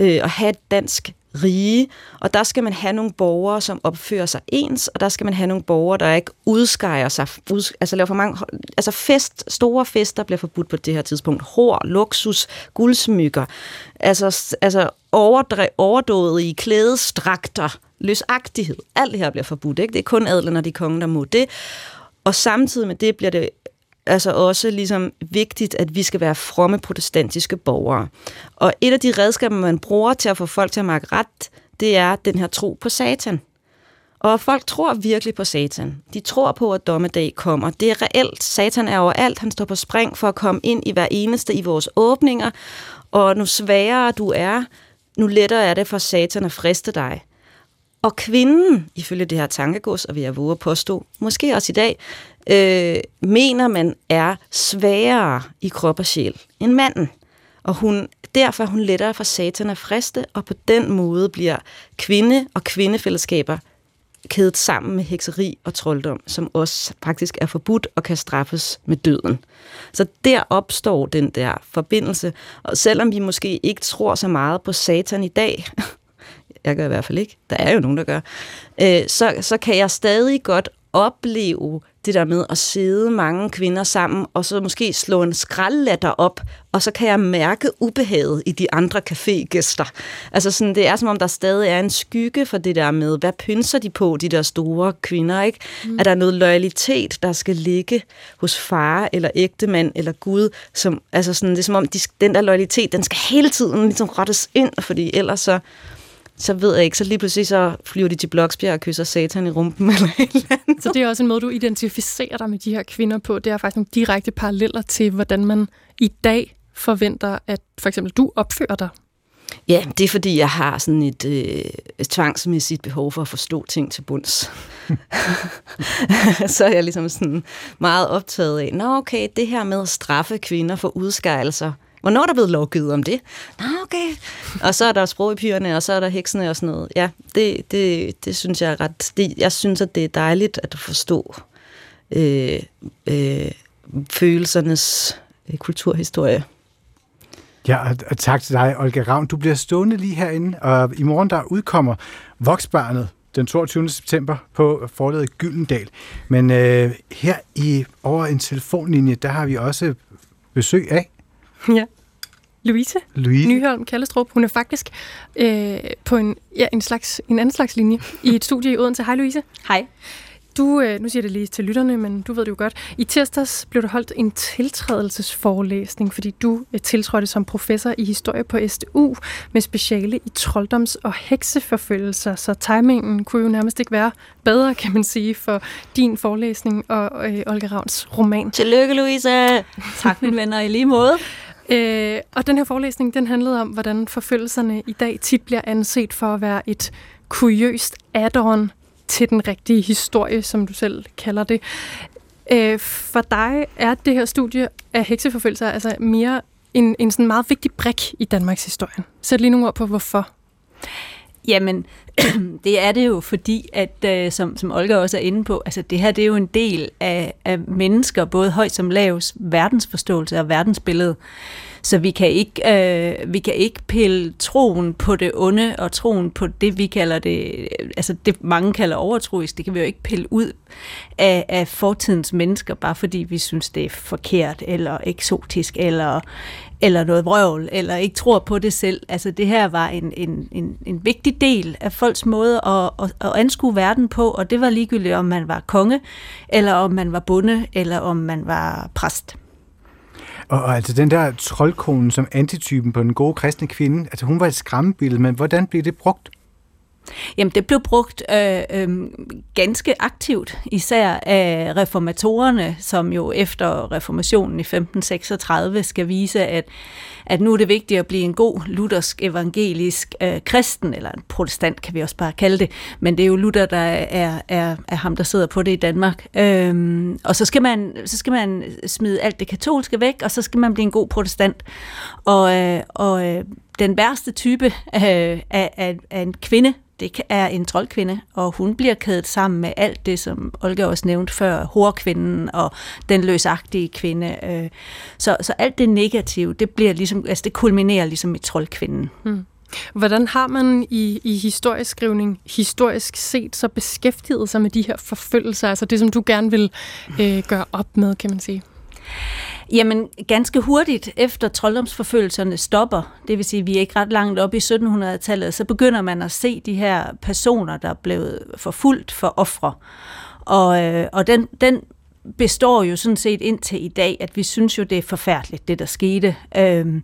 øh, og have et dansk rige, og der skal man have nogle borgere, som opfører sig ens, og der skal man have nogle borgere, der ikke udskejer sig, ud, altså laver for mange, altså fest, store fester bliver forbudt på det her tidspunkt, hår, luksus, guldsmykker, altså, altså overdre, overdået i klædestrakter, løsagtighed, alt det her bliver forbudt, ikke? det er kun adlen og de konge, der må det, og samtidig med det bliver det altså også ligesom vigtigt, at vi skal være fromme protestantiske borgere. Og et af de redskaber, man bruger til at få folk til at mærke ret, det er den her tro på satan. Og folk tror virkelig på satan. De tror på, at dommedag kommer. Det er reelt. Satan er overalt. Han står på spring for at komme ind i hver eneste i vores åbninger. Og nu sværere du er, nu lettere er det for satan at friste dig. Og kvinden, ifølge det her tankegods, og vi jeg våge at påstå, måske også i dag, øh, mener man er sværere i krop og sjæl end manden. Og hun, derfor er hun lettere for satan at friste, og på den måde bliver kvinde og kvindefællesskaber kædet sammen med hekseri og trolddom, som også faktisk er forbudt og kan straffes med døden. Så der opstår den der forbindelse, og selvom vi måske ikke tror så meget på satan i dag, jeg gør i hvert fald ikke, der er jo nogen, der gør, øh, så, så kan jeg stadig godt opleve det der med at sidde mange kvinder sammen, og så måske slå en skraldlatter op, og så kan jeg mærke ubehaget i de andre cafégæster. Altså sådan, det er som om, der stadig er en skygge for det der med, hvad pynser de på, de der store kvinder, ikke? Mm. Er der noget loyalitet, der skal ligge hos far, eller ægtemand, eller Gud, som, altså sådan, det er som om, de, den der loyalitet, den skal hele tiden ligesom rettes ind, fordi ellers så, så ved jeg ikke, så lige pludselig så flyver de til Bloksbjerg og kysser satan i rumpen eller et eller andet. Så det er også en måde, du identificerer dig med de her kvinder på. Det er faktisk nogle direkte paralleller til, hvordan man i dag forventer, at for eksempel du opfører dig. Ja, det er fordi, jeg har sådan et, øh, et tvangsmæssigt behov for at forstå ting til bunds. så er jeg ligesom sådan meget optaget af, nå okay, det her med at straffe kvinder for udskejelser, Hvornår er der blevet lovgivet om det? Nå, okay. Og så er der sprogepigerne, og så er der heksene og sådan noget. Ja, det, det, det synes jeg er ret... Det, jeg synes, at det er dejligt at forstå øh, øh, følelsernes øh, kulturhistorie. Ja, og tak til dig, Olga Ravn. Du bliver stående lige herinde, og i morgen der udkommer Voksbarnet den 22. september på forladet Gyldendal. Men øh, her i over en telefonlinje, der har vi også besøg af Ja. Louise, Louise. Nyholm Kallestrup. Hun er faktisk øh, på en, ja, en, slags, en anden slags linje i et studie i Odense. Hej Louise. Hej. Du, øh, nu siger jeg det lige til lytterne, men du ved det jo godt. I tirsdags blev der holdt en tiltrædelsesforelæsning, fordi du øh, tiltrådte som professor i historie på SDU med speciale i trolddoms- og hekseforfølgelser, så timingen kunne jo nærmest ikke være bedre, kan man sige, for din forelæsning og øh, Olga Ravns roman. Tillykke, Louise! Tak, mine venner, i lige måde. Øh, og den her forelæsning, den handlede om, hvordan forfølgelserne i dag tit bliver anset for at være et kuriøst add-on til den rigtige historie, som du selv kalder det. Øh, for dig er det her studie af hekseforfølgelser altså mere en, en sådan meget vigtig brik i Danmarks historie. Sæt lige nogle ord på, hvorfor. Jamen, det er det jo, fordi, at øh, som, som Olga også er inde på, altså det her det er jo en del af, af mennesker, både højt som lavs, verdensforståelse og verdensbillede. Så vi kan ikke, øh, vi kan ikke pille troen på det onde og troen på det, vi kalder det, øh, altså det mange kalder overtroisk, det kan vi jo ikke pille ud. af, af fortidens mennesker, bare fordi vi synes, det er forkert, eller eksotisk, eller, eller noget vrøvl, eller ikke tror på det selv. Altså det her var en, en, en, en vigtig del af folks måde at, at, at anskue verden på, og det var ligegyldigt, om man var konge, eller om man var bonde, eller om man var præst. Og, og altså den der troldkone som antitypen på den gode kristne kvinde, altså hun var et skræmmebillede, men hvordan blev det brugt? Jamen, det blev brugt øh, øh, ganske aktivt, især af reformatorerne, som jo efter reformationen i 1536 skal vise, at, at nu er det vigtigt at blive en god luthersk evangelisk øh, kristen, eller en protestant kan vi også bare kalde det, men det er jo Luther, der er, er, er ham, der sidder på det i Danmark. Øh, og så skal, man, så skal man smide alt det katolske væk, og så skal man blive en god protestant. Og, øh, og øh, den værste type øh, af, af, af en kvinde, det er en troldkvinde, og hun bliver kædet sammen med alt det, som Olga også nævnte før, hårkvinden og den løsagtige kvinde. Øh. Så, så alt det negative, det bliver ligesom, altså det kulminerer ligesom i troldkvinden. Hmm. Hvordan har man i, i historisk skrivning, historisk set, så beskæftiget sig med de her forfølgelser, altså det, som du gerne vil øh, gøre op med, kan man sige? Jamen, ganske hurtigt efter trolddomsforfølgelserne stopper, det vil sige, at vi er ikke ret langt op i 1700-tallet, så begynder man at se de her personer, der er blevet forfulgt for ofre. Og, øh, og den, den består jo sådan set indtil i dag, at vi synes jo, det er forfærdeligt, det der skete. Øhm,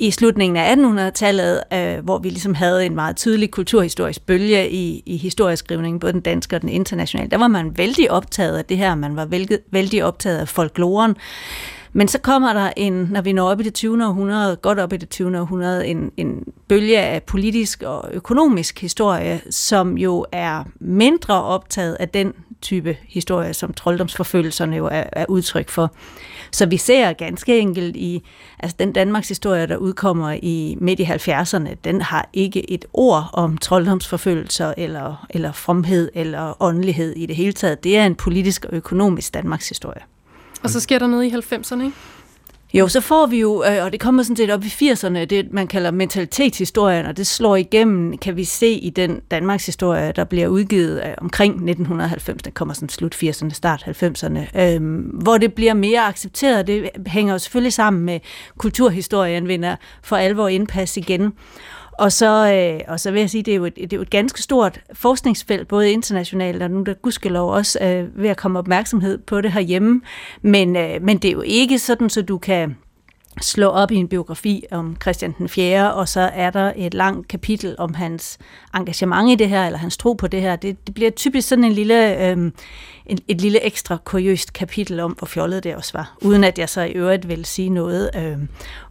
i slutningen af 1800-tallet, øh, hvor vi ligesom havde en meget tydelig kulturhistorisk bølge i, i historieskrivningen, både den danske og den internationale, der var man vældig optaget af det her, man var vældig, vældig optaget af folkloren. Men så kommer der en, når vi når op i det 20. århundrede, godt op i det 20. århundrede, en, en bølge af politisk og økonomisk historie, som jo er mindre optaget af den type historie, som trolddomsforfølgelserne jo er, er udtryk for. Så vi ser ganske enkelt i, altså den Danmarks historie, der udkommer i midt i 70'erne, den har ikke et ord om trolddomsforfølgelser eller, eller fromhed eller åndelighed i det hele taget. Det er en politisk og økonomisk Danmarks historie. Og så sker der noget i 90'erne, ikke? Jo, så får vi jo, øh, og det kommer sådan set op i 80'erne, det man kalder mentalitetshistorien, og det slår igennem, kan vi se i den Danmarks historie, der bliver udgivet øh, omkring 1990, der kommer sådan slut 80'erne, start 90'erne, øhm, hvor det bliver mere accepteret. Det hænger jo selvfølgelig sammen med kulturhistorien, vinder for alvor indpas igen. Og så, øh, og så vil jeg sige, det er, jo et, det er jo et ganske stort forskningsfelt, både internationalt og nu der gudskelov også øh, ved at komme opmærksomhed på det herhjemme. Men, øh, men det er jo ikke sådan, så du kan slå op i en biografi om Christian den 4., og så er der et langt kapitel om hans engagement i det her, eller hans tro på det her. Det, det bliver typisk sådan en lille, øhm, en, et lille ekstra kuriøst kapitel om, hvor fjollet det også var, uden at jeg så i øvrigt vil sige noget øhm,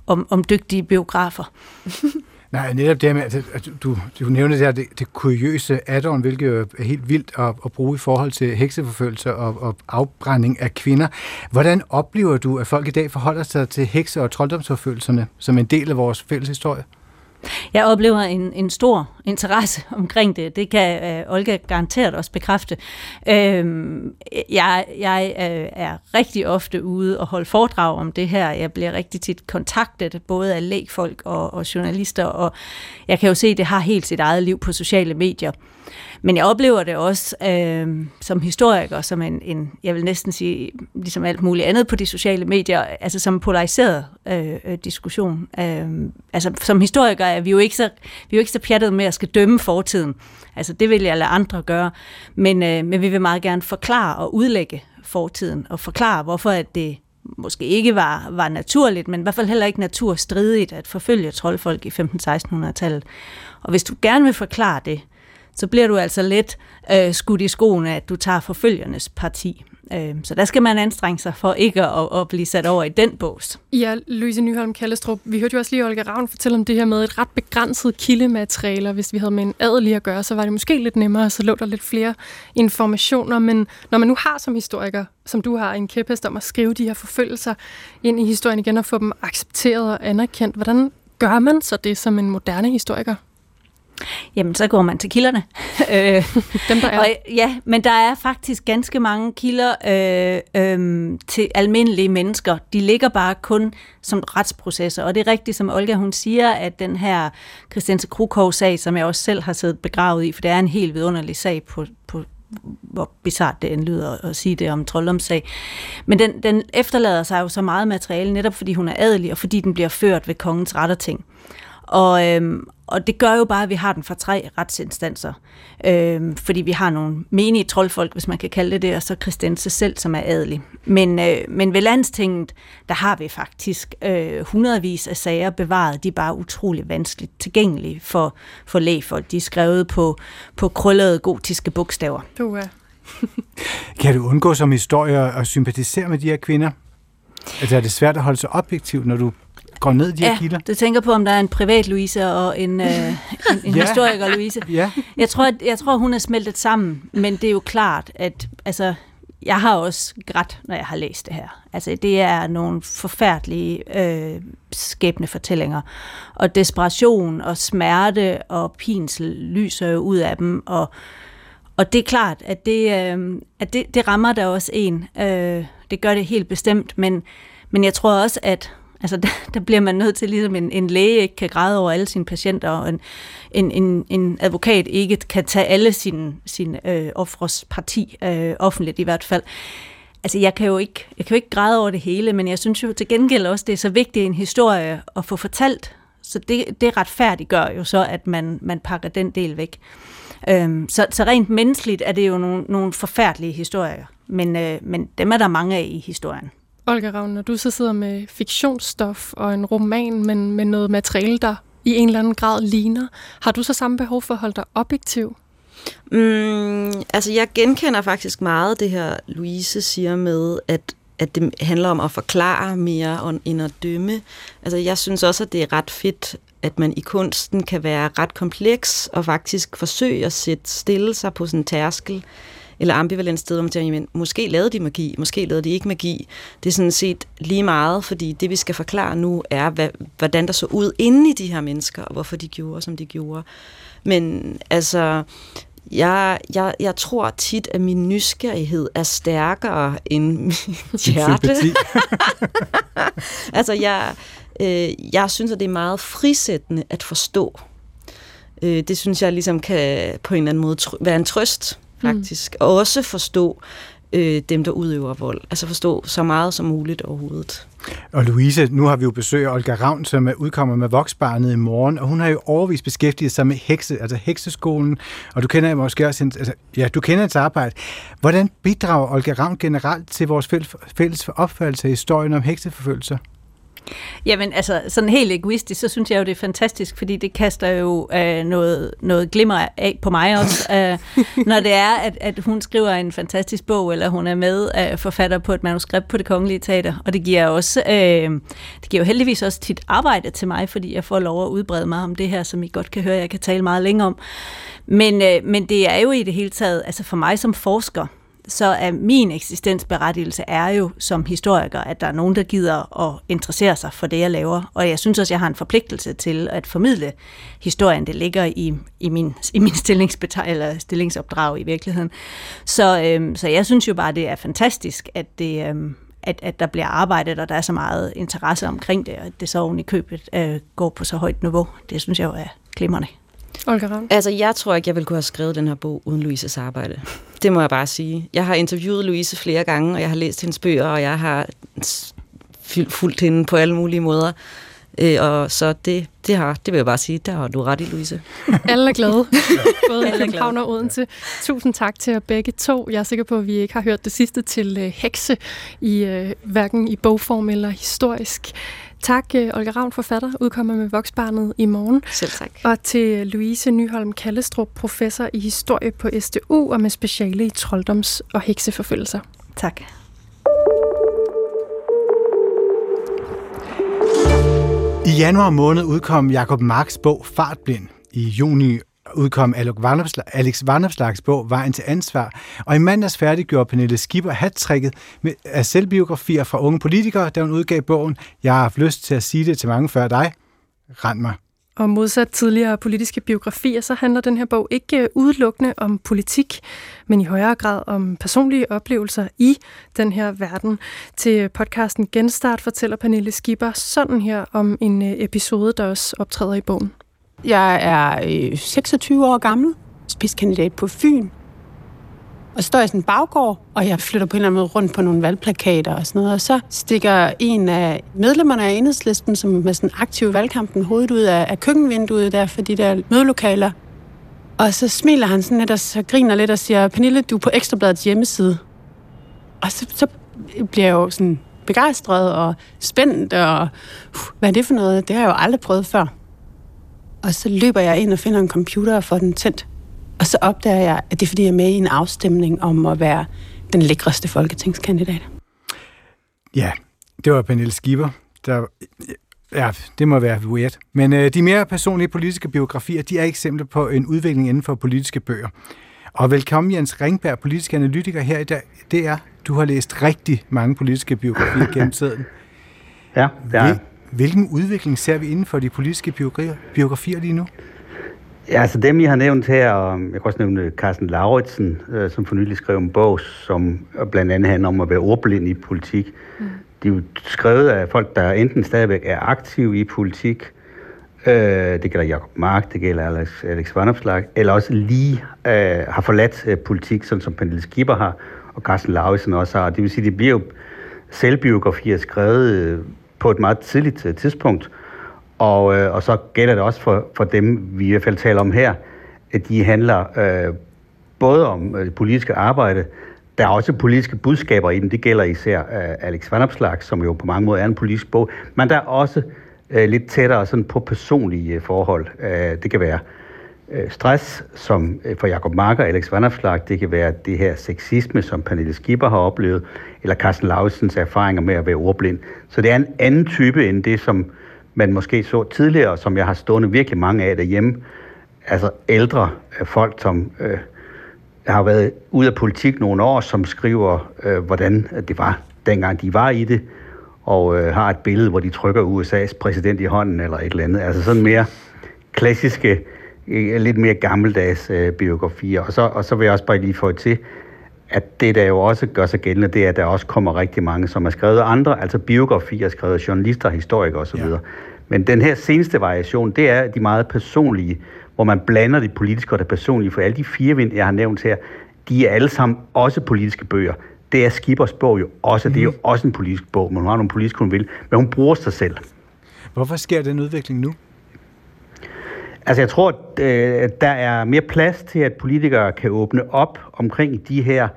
om, om dygtige biografer. Nej, netop det med, at du, du nævner det her, det, det kuriøse addon, hvilket er helt vildt at, at bruge i forhold til hekseforfølgelse og, og afbrænding af kvinder. Hvordan oplever du, at folk i dag forholder sig til hekse- og trolddomsforfølgelserne som en del af vores fælles historie? Jeg oplever en, en stor interesse omkring det. Det kan øh, Olga garanteret også bekræfte. Øhm, jeg jeg øh, er rigtig ofte ude og holde foredrag om det her. Jeg bliver rigtig tit kontaktet, både af lægfolk og, og journalister, og jeg kan jo se, at det har helt sit eget liv på sociale medier. Men jeg oplever det også øh, som historiker, som en, en, jeg vil næsten sige, ligesom alt muligt andet på de sociale medier, altså som polariseret øh, diskussion. Øh, altså som historiker er vi jo ikke så, vi er jo ikke så pjattet med at skal dømme fortiden. Altså det vil jeg lade andre gøre. Men, øh, men vi vil meget gerne forklare og udlægge fortiden, og forklare, hvorfor at det måske ikke var, var naturligt, men i hvert fald heller ikke naturstridigt at forfølge troldfolk i 15-1600-tallet. Og hvis du gerne vil forklare det, så bliver du altså let øh, skudt i skoene, at du tager forfølgernes parti. Øh, så der skal man anstrenge sig for ikke at, at blive sat over i den bås. Ja, Louise Nyholm Kallestrup, vi hørte jo også lige Olga Ravn fortælle om det her med et ret begrænset kildemateriale. Hvis vi havde med en adelig at gøre, så var det måske lidt nemmere, så lå der lidt flere informationer. Men når man nu har som historiker, som du har en kæphest om at skrive de her forfølgelser ind i historien igen og få dem accepteret og anerkendt, hvordan gør man så det som en moderne historiker? Jamen, så går man til kilderne. Øh, Dem, der er. Og, ja, men der er faktisk ganske mange kilder øh, øh, til almindelige mennesker. De ligger bare kun som retsprocesser. Og det er rigtigt, som Olga hun siger, at den her Christianse Krukov-sag, som jeg også selv har siddet begravet i, for det er en helt vidunderlig sag på, på hvor bizart det end lyder at sige det om trolddomssag. Men den, den efterlader sig jo så meget materiale, netop fordi hun er adelig, og fordi den bliver ført ved kongens retterting. Og, øhm, og det gør jo bare, at vi har den fra tre retsinstanser. Øhm, fordi vi har nogle menige troldfolk, hvis man kan kalde det det, og så Christense selv, som er adelig. Men, øh, men ved landstinget, der har vi faktisk øh, hundredvis af sager bevaret. De er bare utrolig vanskeligt tilgængelige for, for lægfolk. De er skrevet på, på krøllede gotiske bogstaver. Du er. kan du undgå som historie at sympatisere med de her kvinder? Altså er det svært at holde sig objektiv, når du går ned i de her ja, kilder? du tænker på, om der er en privat Louise og en, øh, en, en Ja. historiker Louise. Ja. Jeg tror, at, jeg tror, hun er smeltet sammen, men det er jo klart, at altså, jeg har også grædt, når jeg har læst det her. Altså, det er nogle forfærdelige øh, skæbne fortællinger. Og desperation og smerte og pinsel lyser jo ud af dem. Og, og det er klart, at det, øh, at det, det rammer der også en. Øh, det gør det helt bestemt, men, men jeg tror også, at Altså, der, der bliver man nødt til, ligesom en, en læge ikke kan græde over alle sine patienter, og en, en, en, en advokat ikke kan tage alle sine, sine øh, offres parti, øh, offentligt i hvert fald. Altså, jeg kan, jo ikke, jeg kan jo ikke græde over det hele, men jeg synes jo til gengæld også, det er så vigtigt en historie at få fortalt. Så det, det retfærdiggør jo så, at man, man pakker den del væk. Øhm, så, så rent menneskeligt er det jo nogle, nogle forfærdelige historier, men, øh, men dem er der mange af i historien. Olga Ravn, når du så sidder med fiktionsstof og en roman, men med noget materiale, der i en eller anden grad ligner, har du så samme behov for at holde dig objektiv? Mm, altså, jeg genkender faktisk meget det her, Louise siger med, at at det handler om at forklare mere end at dømme. Altså, jeg synes også, at det er ret fedt, at man i kunsten kan være ret kompleks og faktisk forsøge at sætte stille sig på sådan en tærskel eller ambivalent sted, hvor man tænker, jamen, måske lavede de magi, måske lavede de ikke magi. Det er sådan set lige meget, fordi det, vi skal forklare nu, er, hvad, hvordan der så ud inde i de her mennesker, og hvorfor de gjorde, som de gjorde. Men altså, jeg, jeg, jeg tror tit, at min nysgerrighed er stærkere end mit hjerte. Altså, jeg, øh, jeg synes, at det er meget frisættende at forstå. Øh, det synes jeg ligesom kan på en eller anden måde være en trøst, faktisk. Mm. Og også forstå øh, dem, der udøver vold. Altså forstå så meget som muligt overhovedet. Og Louise, nu har vi jo besøg af Olga Ravn, som er udkommer med Voksbarnet i morgen, og hun har jo overvist beskæftiget sig med hekse, altså hekseskolen, og du kender måske også hendes, altså, ja, du kender hendes arbejde. Hvordan bidrager Olga Ravn generelt til vores fælles, fælles opfattelse af historien om hekseforfølgelser? Jamen, altså, sådan helt egoistisk, så synes jeg jo, det er fantastisk, fordi det kaster jo øh, noget, noget glimmer af på mig også, øh, når det er, at, at hun skriver en fantastisk bog, eller hun er med øh, forfatter på et manuskript på det kongelige teater, og det giver også, øh, det giver jo heldigvis også tit arbejde til mig, fordi jeg får lov at udbrede mig om det her, som I godt kan høre, jeg kan tale meget længere om. Men, øh, men det er jo i det hele taget, altså for mig som forsker, så er min eksistensberettigelse er jo som historiker, at der er nogen, der gider at interessere sig for det, jeg laver. Og jeg synes også, jeg har en forpligtelse til at formidle historien. Det ligger i, i min, i min eller stillingsopdrag i virkeligheden. Så, øhm, så jeg synes jo bare, det er fantastisk, at det... Øhm, at, at der bliver arbejdet, og der er så meget interesse omkring det, og at det så oven i købet øh, går på så højt niveau. Det synes jeg jo er glimrende. Olga Ravn? Altså, jeg tror ikke, jeg ville kunne have skrevet den her bog uden Louises arbejde. Det må jeg bare sige. Jeg har interviewet Louise flere gange, og jeg har læst hendes bøger, og jeg har fulgt hende på alle mulige måder. Øh, og så det, det, har, det vil jeg bare sige, der har du ret i, Louise. Alle er glade. Både Alle København og Odense. Tusind tak til jer begge to. Jeg er sikker på, at vi ikke har hørt det sidste til øh, hekse, i øh, hverken i bogform eller historisk. Tak, øh, Olga Ravn, forfatter, udkommer med Voksbarnet i morgen. Selv tak. Og til Louise Nyholm Kallestrup, professor i historie på SDU og med speciale i trolddoms- og hekseforfølgelser. Tak. I januar måned udkom Jakob Marks bog Fartblind. I juni udkom Alex Varnopslags bog Vejen til ansvar, og i mandags færdiggjorde Pernille Skipper hattrækket med af selvbiografier fra unge politikere, da hun udgav bogen Jeg har haft lyst til at sige det til mange før dig. Rand mig. Og modsat tidligere politiske biografier, så handler den her bog ikke øh, udelukkende om politik, men i højere grad om personlige oplevelser i den her verden. Til podcasten Genstart fortæller Pernille Skipper sådan her om en øh, episode, der også optræder i bogen. Jeg er øh, 26 år gammel, spidskandidat på Fyn. Og så står jeg i sådan en baggård, og jeg flytter på en eller anden måde rundt på nogle valgplakater og sådan noget. Og så stikker en af medlemmerne af enhedslisten, som med sådan aktiv valgkampen, hovedet ud af, af køkkenvinduet der for de der mødelokaler. Og så smiler han sådan lidt og så griner lidt og siger, Pernille, du er på Ekstrabladets hjemmeside. Og så, så bliver jeg jo sådan begejstret og spændt, og uh, hvad er det for noget? Det har jeg jo aldrig prøvet før. Og så løber jeg ind og finder en computer og får den tændt. Og så opdager jeg, at det er fordi, jeg er med i en afstemning om at være den lækreste folketingskandidat. Ja, det var Pernille Skipper. Der, ja, det må være weird. Men øh, de mere personlige politiske biografier, de er eksempler på en udvikling inden for politiske bøger. Og velkommen Jens Ringberg, politisk analytiker her i dag. Det er, du har læst rigtig mange politiske biografier gennem tiden. Ja, det er. Hvilken udvikling ser vi inden for de politiske biografier, biografier lige nu? Ja, altså dem, I har nævnt her, og jeg kan også nævne Carsten Lauritsen, øh, som for nylig skrev en bog, som blandt andet handler om at være ordblind i politik. Mm. De er jo skrevet af folk, der enten stadigvæk er aktive i politik, øh, det gælder Jacob Mark, det gælder Alex, Alex Vanopslag, eller også lige øh, har forladt øh, politik, sådan som Pernille Skipper har, og Carsten Lauritsen også har. Det vil sige, det bliver jo selvbiografier skrevet øh, på et meget tidligt øh, tidspunkt, og, øh, og så gælder det også for, for dem, vi i hvert fald taler om her, at de handler øh, både om øh, politiske arbejde, der er også politiske budskaber i den. Det gælder især øh, Alex Vanopslag, som jo på mange måder er en politisk bog. Men der er også øh, lidt tættere sådan på personlige øh, forhold. Øh, det kan være øh, Øh, stress, som øh, for Jacob Marker og Alex Vanderflag, Det kan være det her sexisme, som Pernille Skipper har oplevet. Eller Carsten Lausens erfaringer med at være ordblind. Så det er en anden type end det, som man måske så tidligere, som jeg har stående virkelig mange af derhjemme. Altså ældre øh, folk, som øh, har været ude af politik nogle år, som skriver, øh, hvordan det var, dengang de var i det, og øh, har et billede, hvor de trykker USA's præsident i hånden eller et eller andet. Altså sådan mere klassiske, lidt mere gammeldags øh, biografier. Og så, og så vil jeg også bare lige få til, at det, der jo også gør sig gældende, det er, at der også kommer rigtig mange, som er skrevet af andre, altså biografier skrevet af journalister, historikere osv. Ja. Men den her seneste variation, det er de meget personlige, hvor man blander det politiske og det personlige, for alle de fire vind, jeg har nævnt her, de er alle sammen også politiske bøger. Det er Skibers bog jo også, mm. det er jo mhm. også en politisk bog, men hun har nogle politiske, hun vil, men hun bruger sig selv. Hvorfor sker den udvikling nu? Altså jeg tror, øh, at der er mere plads til, at politikere kan åbne op omkring de her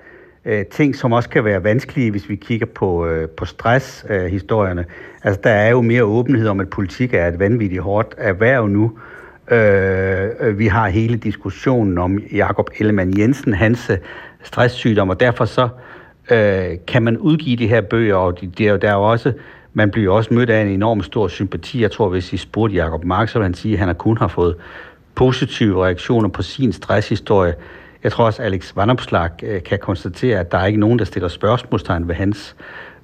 øh, ting, som også kan være vanskelige, hvis vi kigger på, øh, på stress-historierne. altså der er jo mere åbenhed om, at politik er et vanvittigt hårdt erhverv nu. Øh, vi har hele diskussionen om Jakob Ellemann Jensen, hans øh, stresssygdom, og derfor så øh, kan man udgive de her bøger, og de, der er jo også man bliver også mødt af en enorm stor sympati. Jeg tror, hvis I spurgte Jacob Mark, så vil han sige, at han kun har fået positive reaktioner på sin stresshistorie. Jeg tror også, at Alex Vanopslag øh, kan konstatere, at der er ikke nogen, der stiller spørgsmålstegn ved hans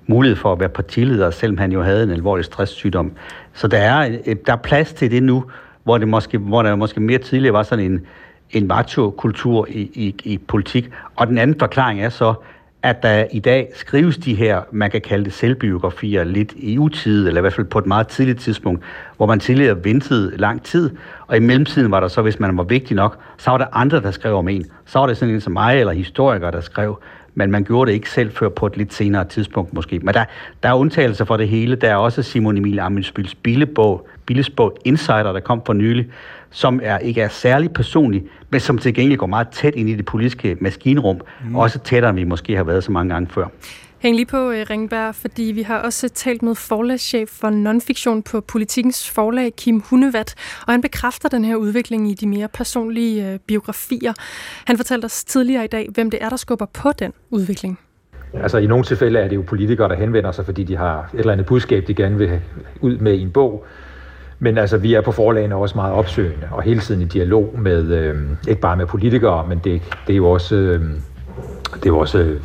mulighed for at være partileder, selvom han jo havde en alvorlig stresssygdom. Så der er, øh, der er plads til det nu, hvor, det måske, hvor der måske mere tidligere var sådan en, en macho-kultur i, i, i politik. Og den anden forklaring er så, at der i dag skrives de her, man kan kalde det selvbiografier, lidt i utid, eller i hvert fald på et meget tidligt tidspunkt, hvor man tidligere ventede lang tid, og i mellemtiden var der så, hvis man var vigtig nok, så var der andre, der skrev om en. Så var det sådan en som mig, eller historikere, der skrev, men man gjorde det ikke selv før på et lidt senere tidspunkt måske. Men der, der er undtagelser for det hele. Der er også Simon Emil Amundsbils Billebog, Billesbog Insider, der kom for nylig, som er, ikke er særlig personlig, men som til gengæld går meget tæt ind i det politiske maskinrum, mm. også tættere, end vi måske har været så mange gange før. Hæng lige på, øh, Ringberg, fordi vi har også talt med forlagschef for nonfiktion på Politikens forlag, Kim Hundevat, og han bekræfter den her udvikling i de mere personlige øh, biografier. Han fortalte os tidligere i dag, hvem det er, der skubber på den udvikling. Altså i nogle tilfælde er det jo politikere, der henvender sig, fordi de har et eller andet budskab, de gerne vil ud med i en bog. Men altså, vi er på forlagene også meget opsøgende, og hele tiden i dialog med, øh, ikke bare med politikere, men det, det er jo også, øh, det er jo også øh,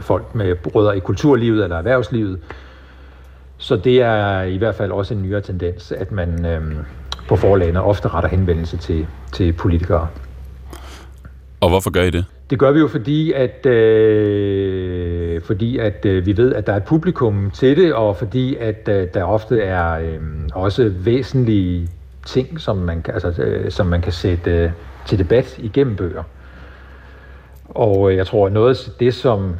folk med rødder i kulturlivet eller erhvervslivet. Så det er i hvert fald også en nyere tendens, at man øh, på forlagene ofte retter henvendelse til, til politikere. Og hvorfor gør I det? Det gør vi jo fordi, at, øh, fordi at øh, vi ved, at der er et publikum til det, og fordi at øh, der ofte er øh, også væsentlige ting, som man, altså, øh, som man kan sætte øh, til debat igennem bøger. Og øh, jeg tror, noget af det, som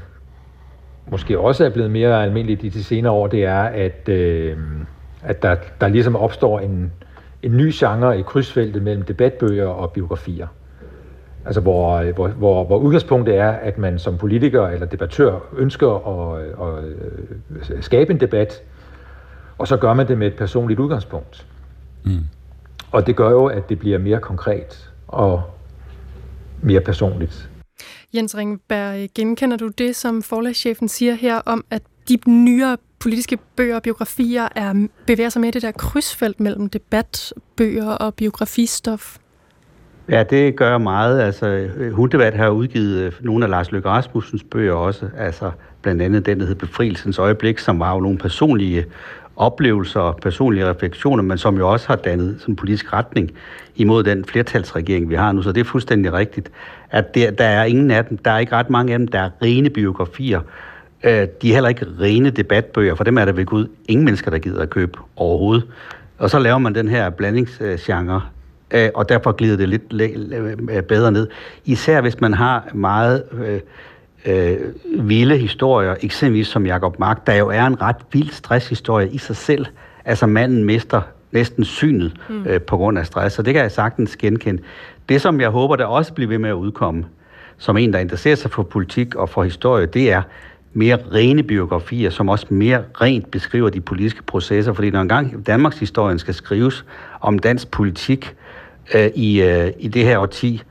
måske også er blevet mere almindeligt i de senere år, det er, at, øh, at der, der ligesom opstår en, en ny genre i krydsfeltet mellem debatbøger og biografier. Altså hvor, øh, hvor, hvor, hvor udgangspunktet er, at man som politiker eller debattør ønsker at, at, at skabe en debat, og så gør man det med et personligt udgangspunkt. Mm. Og det gør jo, at det bliver mere konkret og mere personligt. Jens Ringberg, genkender du det, som forlagschefen siger her om, at de nyere politiske bøger og biografier er, bevæger sig med det der krydsfelt mellem debatbøger og biografistof? Ja, det gør meget. Altså, øh, Hundevat har udgivet øh, nogle af Lars Løkke Rasmussens bøger også, altså blandt andet den, der hedder Befrielsens Øjeblik, som var jo nogle personlige oplevelser og personlige refleksioner, men som jo også har dannet sådan en politisk retning imod den flertalsregering, vi har nu. Så det er fuldstændig rigtigt, at der, der er ingen af dem, der er ikke ret mange af dem, der er rene biografier. Øh, de er heller ikke rene debatbøger, for dem er der ved Gud ingen mennesker, der gider at købe overhovedet. Og så laver man den her blandingsgenre, øh, øh, og derfor glider det lidt bedre ned. Især hvis man har meget øh, øh, vilde historier, eksempelvis som Jacob Mark, der jo er en ret vild stresshistorie i sig selv. Altså manden mister næsten synet mm. øh, på grund af stress, så det kan jeg sagtens genkende. Det, som jeg håber, der også bliver ved med at udkomme, som en, der interesserer sig for politik og for historie, det er mere rene biografier, som også mere rent beskriver de politiske processer. Fordi når engang Danmarks historien skal skrives om dansk politik øh, i, øh, i det her årti,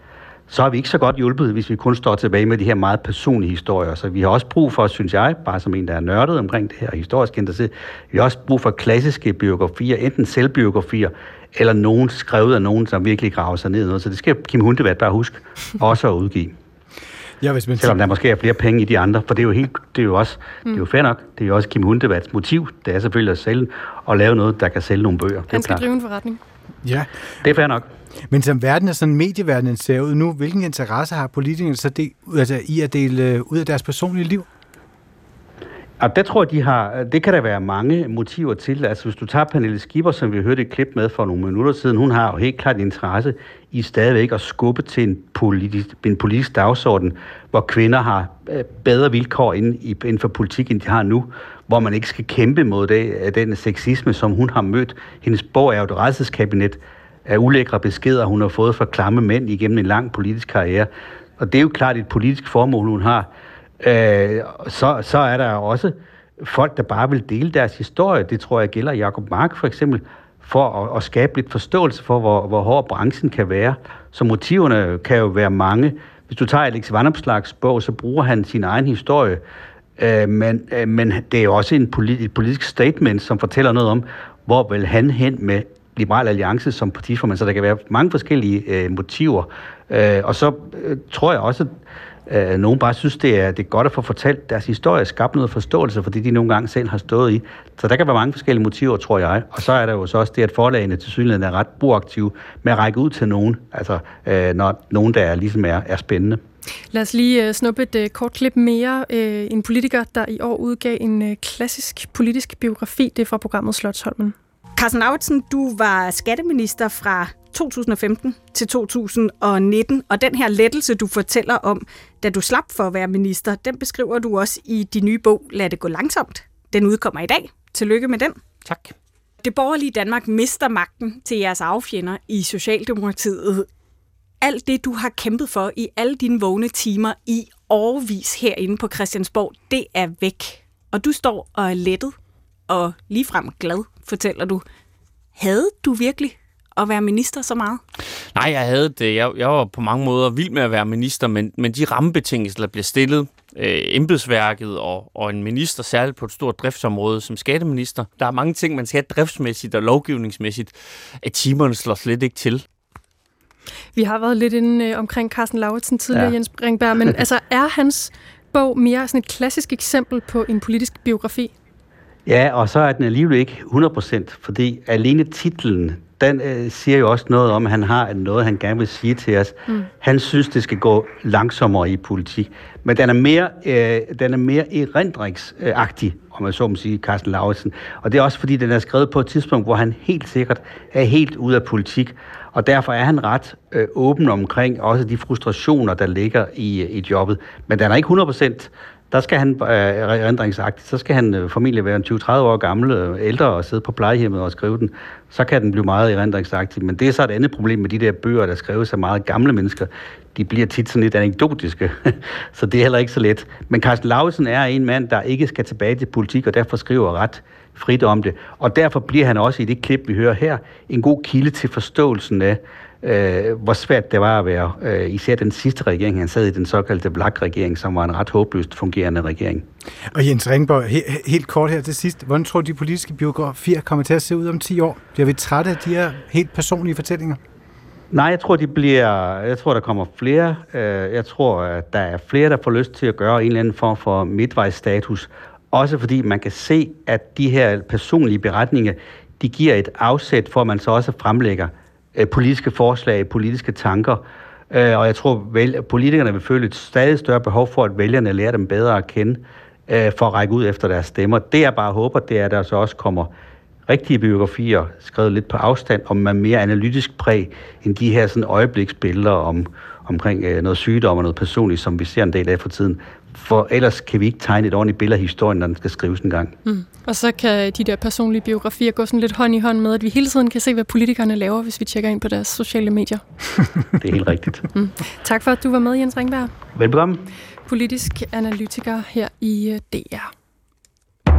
så har vi ikke så godt hjulpet, hvis vi kun står tilbage med de her meget personlige historier. Så vi har også brug for, synes jeg, bare som en, der er nørdet omkring det her historisk interesseret, vi har også brug for klassiske biografier, enten selvbiografier, eller nogen skrevet af nogen, som virkelig graver sig ned i noget. Så det skal Kim Hundevat bare huske også at udgive. Ja, hvis man Selvom der måske er flere penge i de andre, for det er jo, helt, det er jo også mm. det er jo fair nok. Det er jo også Kim Hundevats motiv. Det er selvfølgelig at sælge og lave noget, der kan sælge nogle bøger. Han skal drive en forretning. Ja. Det er fair nok. Men som verden er sådan medieverdenen ser ud nu, hvilken interesse har politikerne så det, altså, i at dele øh, ud af deres personlige liv? Og der tror jeg, de har, det kan der være mange motiver til. Altså hvis du tager Pernille Skipper, som vi hørte et klip med for nogle minutter siden, hun har jo helt klart interesse i stadigvæk at skubbe til en politisk, en politisk dagsorden, hvor kvinder har øh, bedre vilkår inden, inden for politik, end de har nu, hvor man ikke skal kæmpe mod det, øh, den sexisme, som hun har mødt. Hendes bog er jo et redselskabinet af ulækre beskeder, hun har fået fra klamme mænd igennem en lang politisk karriere. Og det er jo klart et politisk formål, hun har. Øh, så, så er der også folk, der bare vil dele deres historie. Det tror jeg gælder Jacob Mark for eksempel, for at, at skabe lidt forståelse for, hvor, hvor hård branchen kan være. Så motiverne kan jo være mange. Hvis du tager Alex Vandopslags bog, så bruger han sin egen historie, øh, men, øh, men det er jo også en politi- et politisk statement, som fortæller noget om, hvor vil han hen med Liberal Alliance som partiformand, så der kan være mange forskellige øh, motiver. Øh, og så øh, tror jeg også, at øh, nogen bare synes, det er, det er godt at få fortalt deres historie, skabt noget forståelse for det, de nogle gange selv har stået i. Så der kan være mange forskellige motiver, tror jeg. Og så er der jo så også det, at forlagene til synligheden er ret proaktive med at række ud til nogen, altså øh, når nogen, der er, ligesom er, er spændende. Lad os lige øh, snuppe et øh, kort klip mere. Øh, en politiker, der i år udgav en klassisk politisk biografi, det er fra programmet Slotsholmen. Carsten Lauritsen, du var skatteminister fra 2015 til 2019, og den her lettelse, du fortæller om, da du slap for at være minister, den beskriver du også i din nye bog, Lad det gå langsomt. Den udkommer i dag. Tillykke med den. Tak. Det borgerlige Danmark mister magten til jeres affjender i Socialdemokratiet. Alt det, du har kæmpet for i alle dine vågne timer i årvis herinde på Christiansborg, det er væk. Og du står og er lettet og ligefrem glad, fortæller du. Havde du virkelig at være minister så meget? Nej, jeg havde det. Jeg, jeg var på mange måder vild med at være minister, men, men de rammebetingelser, der bliver stillet, øh, embedsværket og, og en minister, særligt på et stort driftsområde som skatteminister, der er mange ting, man skal have driftsmæssigt og lovgivningsmæssigt, at timerne slår slet ikke til. Vi har været lidt inde øh, omkring Carsten Lauritsen tidligere, ja. Jens Ringberg, men altså er hans bog mere sådan et klassisk eksempel på en politisk biografi? Ja, og så er den alligevel ikke 100%, fordi alene titlen, den øh, siger jo også noget om, at han har noget, han gerne vil sige til os. Mm. Han synes, det skal gå langsommere i politik. Men den er mere, øh, den er mere erindringsagtig om jeg så må sige, Carsten Lauritsen. Og det er også fordi, den er skrevet på et tidspunkt, hvor han helt sikkert er helt ude af politik. Og derfor er han ret øh, åben omkring også de frustrationer, der ligger i, i jobbet. Men den er ikke 100 der skal han, øh, rendringsagtigt, så skal han øh, formentlig være en 20-30 år gammel, øh, ældre og sidde på plejehjemmet og skrive den. Så kan den blive meget erindringsagtig. Men det er så et andet problem med de der bøger, der skrives af meget gamle mennesker. De bliver tit sådan lidt anekdotiske, så det er heller ikke så let. Men Carsten Lausen er en mand, der ikke skal tilbage til politik, og derfor skriver ret frit om det. Og derfor bliver han også i det klip, vi hører her, en god kilde til forståelsen af, øh, hvor svært det var at være, øh, især den sidste regering, han sad i den såkaldte Black-regering, som var en ret håbløst fungerende regering. Og Jens Ringborg, he- helt kort her til sidst. Hvordan tror du, de politiske biografier kommer til at se ud om 10 år? Bliver vi trætte af de her helt personlige fortællinger? Nej, jeg tror, de bliver, jeg tror, der kommer flere. Øh, Jeg tror, at der er flere, der får lyst til at gøre en eller anden form for midtvejsstatus. Også fordi man kan se, at de her personlige beretninger, de giver et afsæt for, at man så også fremlægger øh, politiske forslag, politiske tanker. Øh, Og jeg tror, at politikerne vil føle et stadig større behov for, at vælgerne lærer dem bedre at kende, øh, for at række ud efter deres stemmer. Det jeg bare håber, det er, at der så også kommer rigtige biografier, skrevet lidt på afstand, og med mere analytisk præg, end de her sådan øjebliksbilleder om, omkring øh, noget sygdom og noget personligt, som vi ser en del af for tiden. For ellers kan vi ikke tegne et ordentligt billede af historien, når den skal skrives en gang. Mm. Og så kan de der personlige biografier gå sådan lidt hånd i hånd med, at vi hele tiden kan se, hvad politikerne laver, hvis vi tjekker ind på deres sociale medier. Det er helt rigtigt. Mm. Tak for, at du var med, Jens Ringberg. Velbekomme. Politisk analytiker her i øh, DR.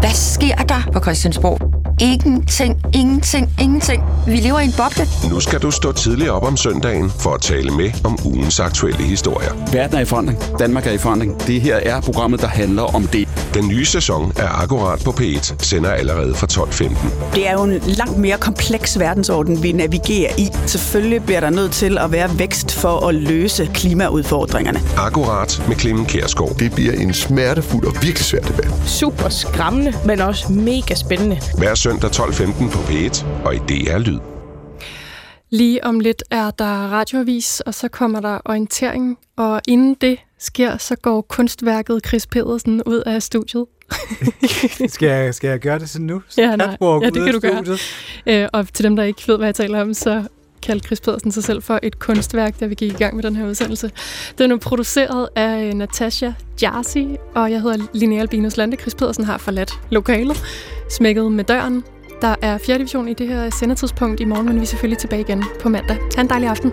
Hvad sker der på Christiansborg? Ingenting, ingenting, ingenting. Vi lever i en boble. Nu skal du stå tidligt op om søndagen for at tale med om ugens aktuelle historier. Verden er i forandring. Danmark er i forandring. Det her er programmet, der handler om det. Den nye sæson af Akkurat på P1 sender allerede fra 12.15. Det er jo en langt mere kompleks verdensorden, vi navigerer i. Selvfølgelig bliver der nødt til at være vækst for at løse klimaudfordringerne. Akkurat med Clemen Kærsgaard. Det bliver en smertefuld og virkelig svær debat. Super skræmmende, men også mega spændende. Hver søndag 12.15 på P1 og i DR Lyd. Lige om lidt er der radioavis, og så kommer der orientering. Og inden det sker, så går kunstværket Chris Pedersen ud af studiet. skal, jeg, skal jeg gøre det sådan nu? Ja, nej. Ja det kan du gøre. studiet? Øh, og til dem, der ikke ved, hvad jeg taler om, så kaldte Chris Pedersen sig selv for et kunstværk, da vi gik i gang med den her udsendelse. Den er produceret af øh, Natasha Jarsi, og jeg hedder Linnea Albinus Lande. Chris Pedersen har forladt lokalet, smækket med døren. Der er fjerde division i det her sendetidspunkt i morgen, men vi er selvfølgelig tilbage igen på mandag. Ha' en dejlig aften.